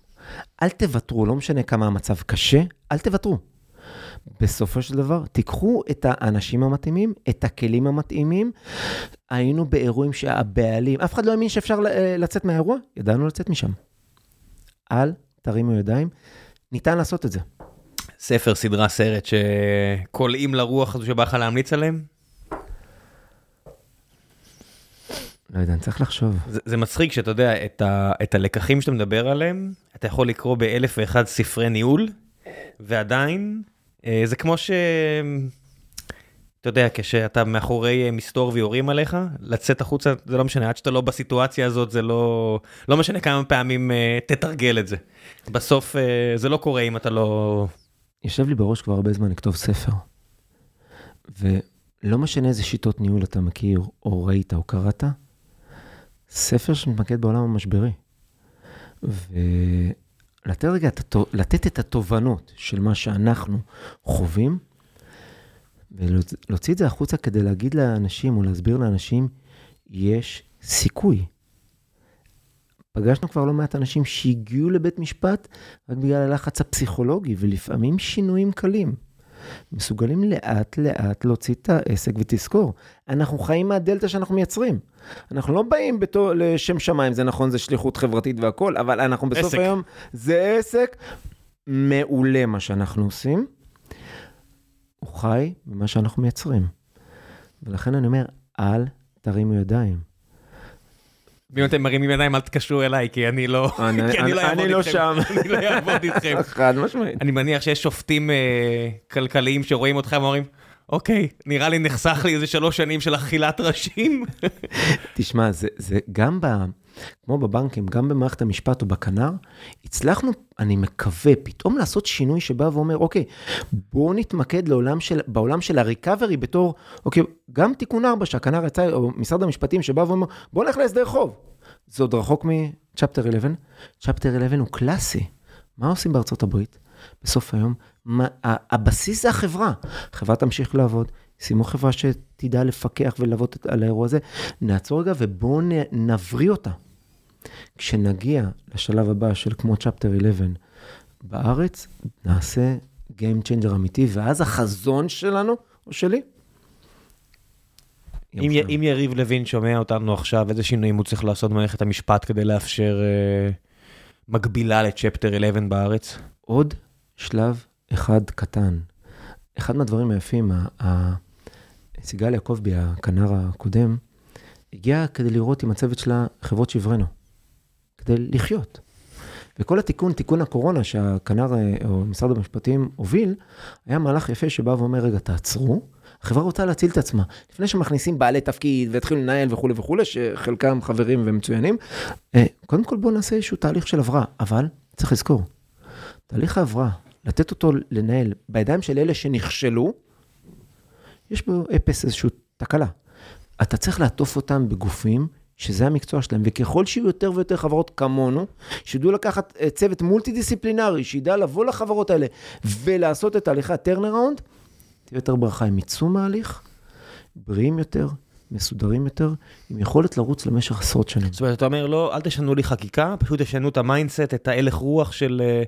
Speaker 2: אל תוותרו, לא משנה כמה המצב קשה, אל תוותרו. בסופו של דבר, תיקחו את האנשים המתאימים, את הכלים המתאימים. היינו באירועים שהבעלים, אף אחד לא האמין שאפשר אה, לצאת מהאירוע, ידענו לצאת משם. אל תרימו ידיים, ניתן לעשות את זה.
Speaker 1: ספר, סדרה, סרט שקולעים לרוח הזו שבא לך להמליץ עליהם?
Speaker 2: לא יודע, אני צריך לחשוב.
Speaker 1: זה, זה מצחיק שאתה יודע, את, ה, את הלקחים שאתה מדבר עליהם, אתה יכול לקרוא באלף ואחד ספרי ניהול, ועדיין, אה, זה כמו ש... אתה יודע, כשאתה מאחורי אה, מסתור ויורים עליך, לצאת החוצה, זה לא משנה, עד שאתה לא בסיטואציה הזאת, זה לא... לא משנה כמה פעמים אה, תתרגל את זה. בסוף אה, זה לא קורה אם אתה לא...
Speaker 2: יושב לי בראש כבר הרבה זמן לכתוב ספר. ולא משנה איזה שיטות ניהול אתה מכיר, או ראית, או קראת, ספר שמתמקד בעולם המשברי. ולתת רגע, לתת את התובנות של מה שאנחנו חווים, ולהוציא את זה החוצה כדי להגיד לאנשים, או להסביר לאנשים, יש סיכוי. פגשנו כבר לא מעט אנשים שהגיעו לבית משפט רק בגלל הלחץ הפסיכולוגי, ולפעמים שינויים קלים. מסוגלים לאט לאט להוציא את העסק, ותזכור, אנחנו חיים מהדלתא שאנחנו מייצרים. אנחנו לא באים בתור, לשם שמיים, זה נכון, זה שליחות חברתית והכול, אבל אנחנו בסוף
Speaker 1: עסק.
Speaker 2: היום, זה עסק מעולה מה שאנחנו עושים. הוא חי במה שאנחנו מייצרים. ולכן אני אומר, אל תרימו ידיים.
Speaker 1: ואם אתם מרימים ידיים, אל תתקשרו אליי, כי אני לא...
Speaker 2: אני-
Speaker 1: כי
Speaker 2: אני- לא
Speaker 1: איתכם.
Speaker 2: שם.
Speaker 1: אני לא אעבוד איתכם.
Speaker 2: חד משמעית.
Speaker 1: אני מניח שיש שופטים אה, כלכליים שרואים אותך ואומרים, אוקיי, נראה לי נחסך לי איזה שלוש שנים של אכילת ראשים.
Speaker 2: תשמע, זה, זה גם ב... כמו בבנקים, גם במערכת המשפט או בכנר, הצלחנו, אני מקווה, פתאום לעשות שינוי שבא ואומר, אוקיי, בואו נתמקד לעולם של, בעולם של הריקאברי בתור, אוקיי, גם תיקון 4 שהכנר יצא, או משרד המשפטים שבא ואומר, בואו נלך להסדר חוב. זה עוד רחוק מצ'פטר 11. צ'פטר 11 הוא קלאסי. מה עושים בארצות הברית? בסוף היום, מה, הבסיס זה החברה. החברה תמשיך לעבוד, שימו חברה שתדע לפקח וללוות על האירוע הזה, נעצור רגע ובואו נבריא אותה. כשנגיע לשלב הבא של כמו צ'פטר 11 בארץ, נעשה Game Changer אמיתי, ואז החזון שלנו, או שלי,
Speaker 1: אם, י-. אם יריב לוין שומע אותנו עכשיו, איזה שינויים הוא צריך לעשות במערכת המשפט כדי לאפשר אה, מקבילה לצ'פטר 11 בארץ?
Speaker 2: עוד שלב אחד קטן. אחד מהדברים היפים, סיגל יעקבי, הכנר הקודם, הגיעה כדי לראות עם הצוות שלה חברות שברנו, כדי לחיות. וכל התיקון, תיקון הקורונה שהכנר או משרד המשפטים הוביל, היה מהלך יפה שבא ואומר, רגע, תעצרו, החברה רוצה להציל את עצמה. לפני שמכניסים בעלי תפקיד והתחילו לנהל וכולי וכולי, שחלקם חברים ומצוינים, אה, קודם כל בואו נעשה איזשהו תהליך של הבראה, אבל צריך לזכור, תהליך ההבראה, לתת אותו לנהל בידיים של אלה שנכשלו, יש בו אפס איזושהי תקלה. אתה צריך לעטוף אותם בגופים שזה המקצוע שלהם, וככל שיהיו יותר ויותר חברות כמונו, שידעו לקחת אה, צוות מולטי דיסציפלינרי, שידע לבוא לחברות האלה ולעשות את תהליכי הטרנראונד, תהיה יותר ברכה, הם יצאו מההליך, בריאים יותר, מסודרים יותר, עם יכולת לרוץ למשך עשרות שנים.
Speaker 1: זאת אומרת, אתה אומר, לא, אל תשנו לי חקיקה, פשוט תשנו את ה-mindset, את ההלך רוח של אה,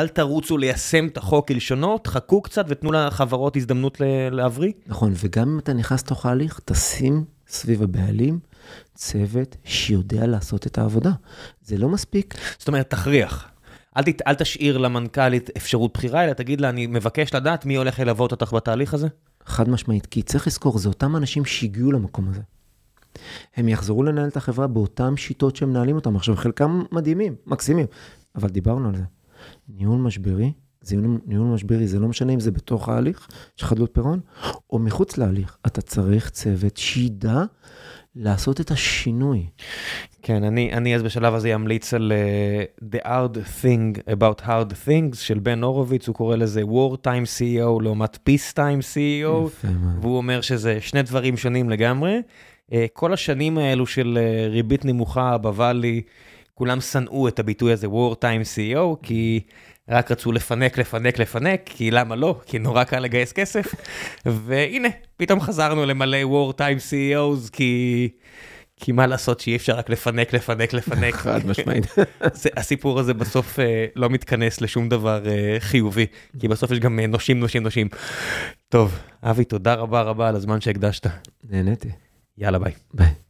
Speaker 1: אל תרוצו ליישם את החוק כלשונו, תחכו קצת ותנו לחברות הזדמנות להבריא.
Speaker 2: נכון, וגם אם אתה נכנס לתוך ההליך, תשים סביב הבעלים צוות שיודע לעשות את העבודה. זה לא מספיק.
Speaker 1: זאת אומרת, תכריח. אל, ת, אל תשאיר למנכ"לית אפשרות בחירה, אלא תגיד לה, אני מבקש לדעת מי הולך ללוות אותך בתהליך הזה?
Speaker 2: חד משמעית, כי צריך לזכור, זה אותם אנשים שהגיעו למקום הזה. הם יחזרו לנהל את החברה באותן שיטות שהם מנהלים אותם. עכשיו, חלקם מדהימים, מקסימים, אבל דיברנו על זה. ניהול משברי, זה ניהול משברי, זה לא משנה אם זה בתוך ההליך של חדלות פירעון, או מחוץ להליך. אתה צריך צוות שידע לעשות את השינוי.
Speaker 1: כן, אני, אני אז בשלב הזה אמליץ על uh, The Hard Thing About Hard Things של בן הורוביץ, הוא קורא לזה War Time CEO לעומת Peace Time CEO, יפה, והוא אומר שזה שני דברים שונים לגמרי. Uh, כל השנים האלו של uh, ריבית נמוכה בוואלי, כולם שנאו את הביטוי הזה War Time CEO, כי... רק רצו לפנק, לפנק, לפנק, כי למה לא? כי נורא קל לגייס כסף. והנה, פתאום חזרנו למלא war time CEOs, כי... כי מה לעשות שאי אפשר רק לפנק, לפנק, לפנק.
Speaker 2: חד משמעית.
Speaker 1: הסיפור הזה בסוף uh, לא מתכנס לשום דבר uh, חיובי, כי בסוף יש גם uh, נושים, נושים, נושים. טוב, אבי, תודה רבה רבה על הזמן שהקדשת.
Speaker 2: נהניתי.
Speaker 1: יאללה, ביי.
Speaker 2: ביי.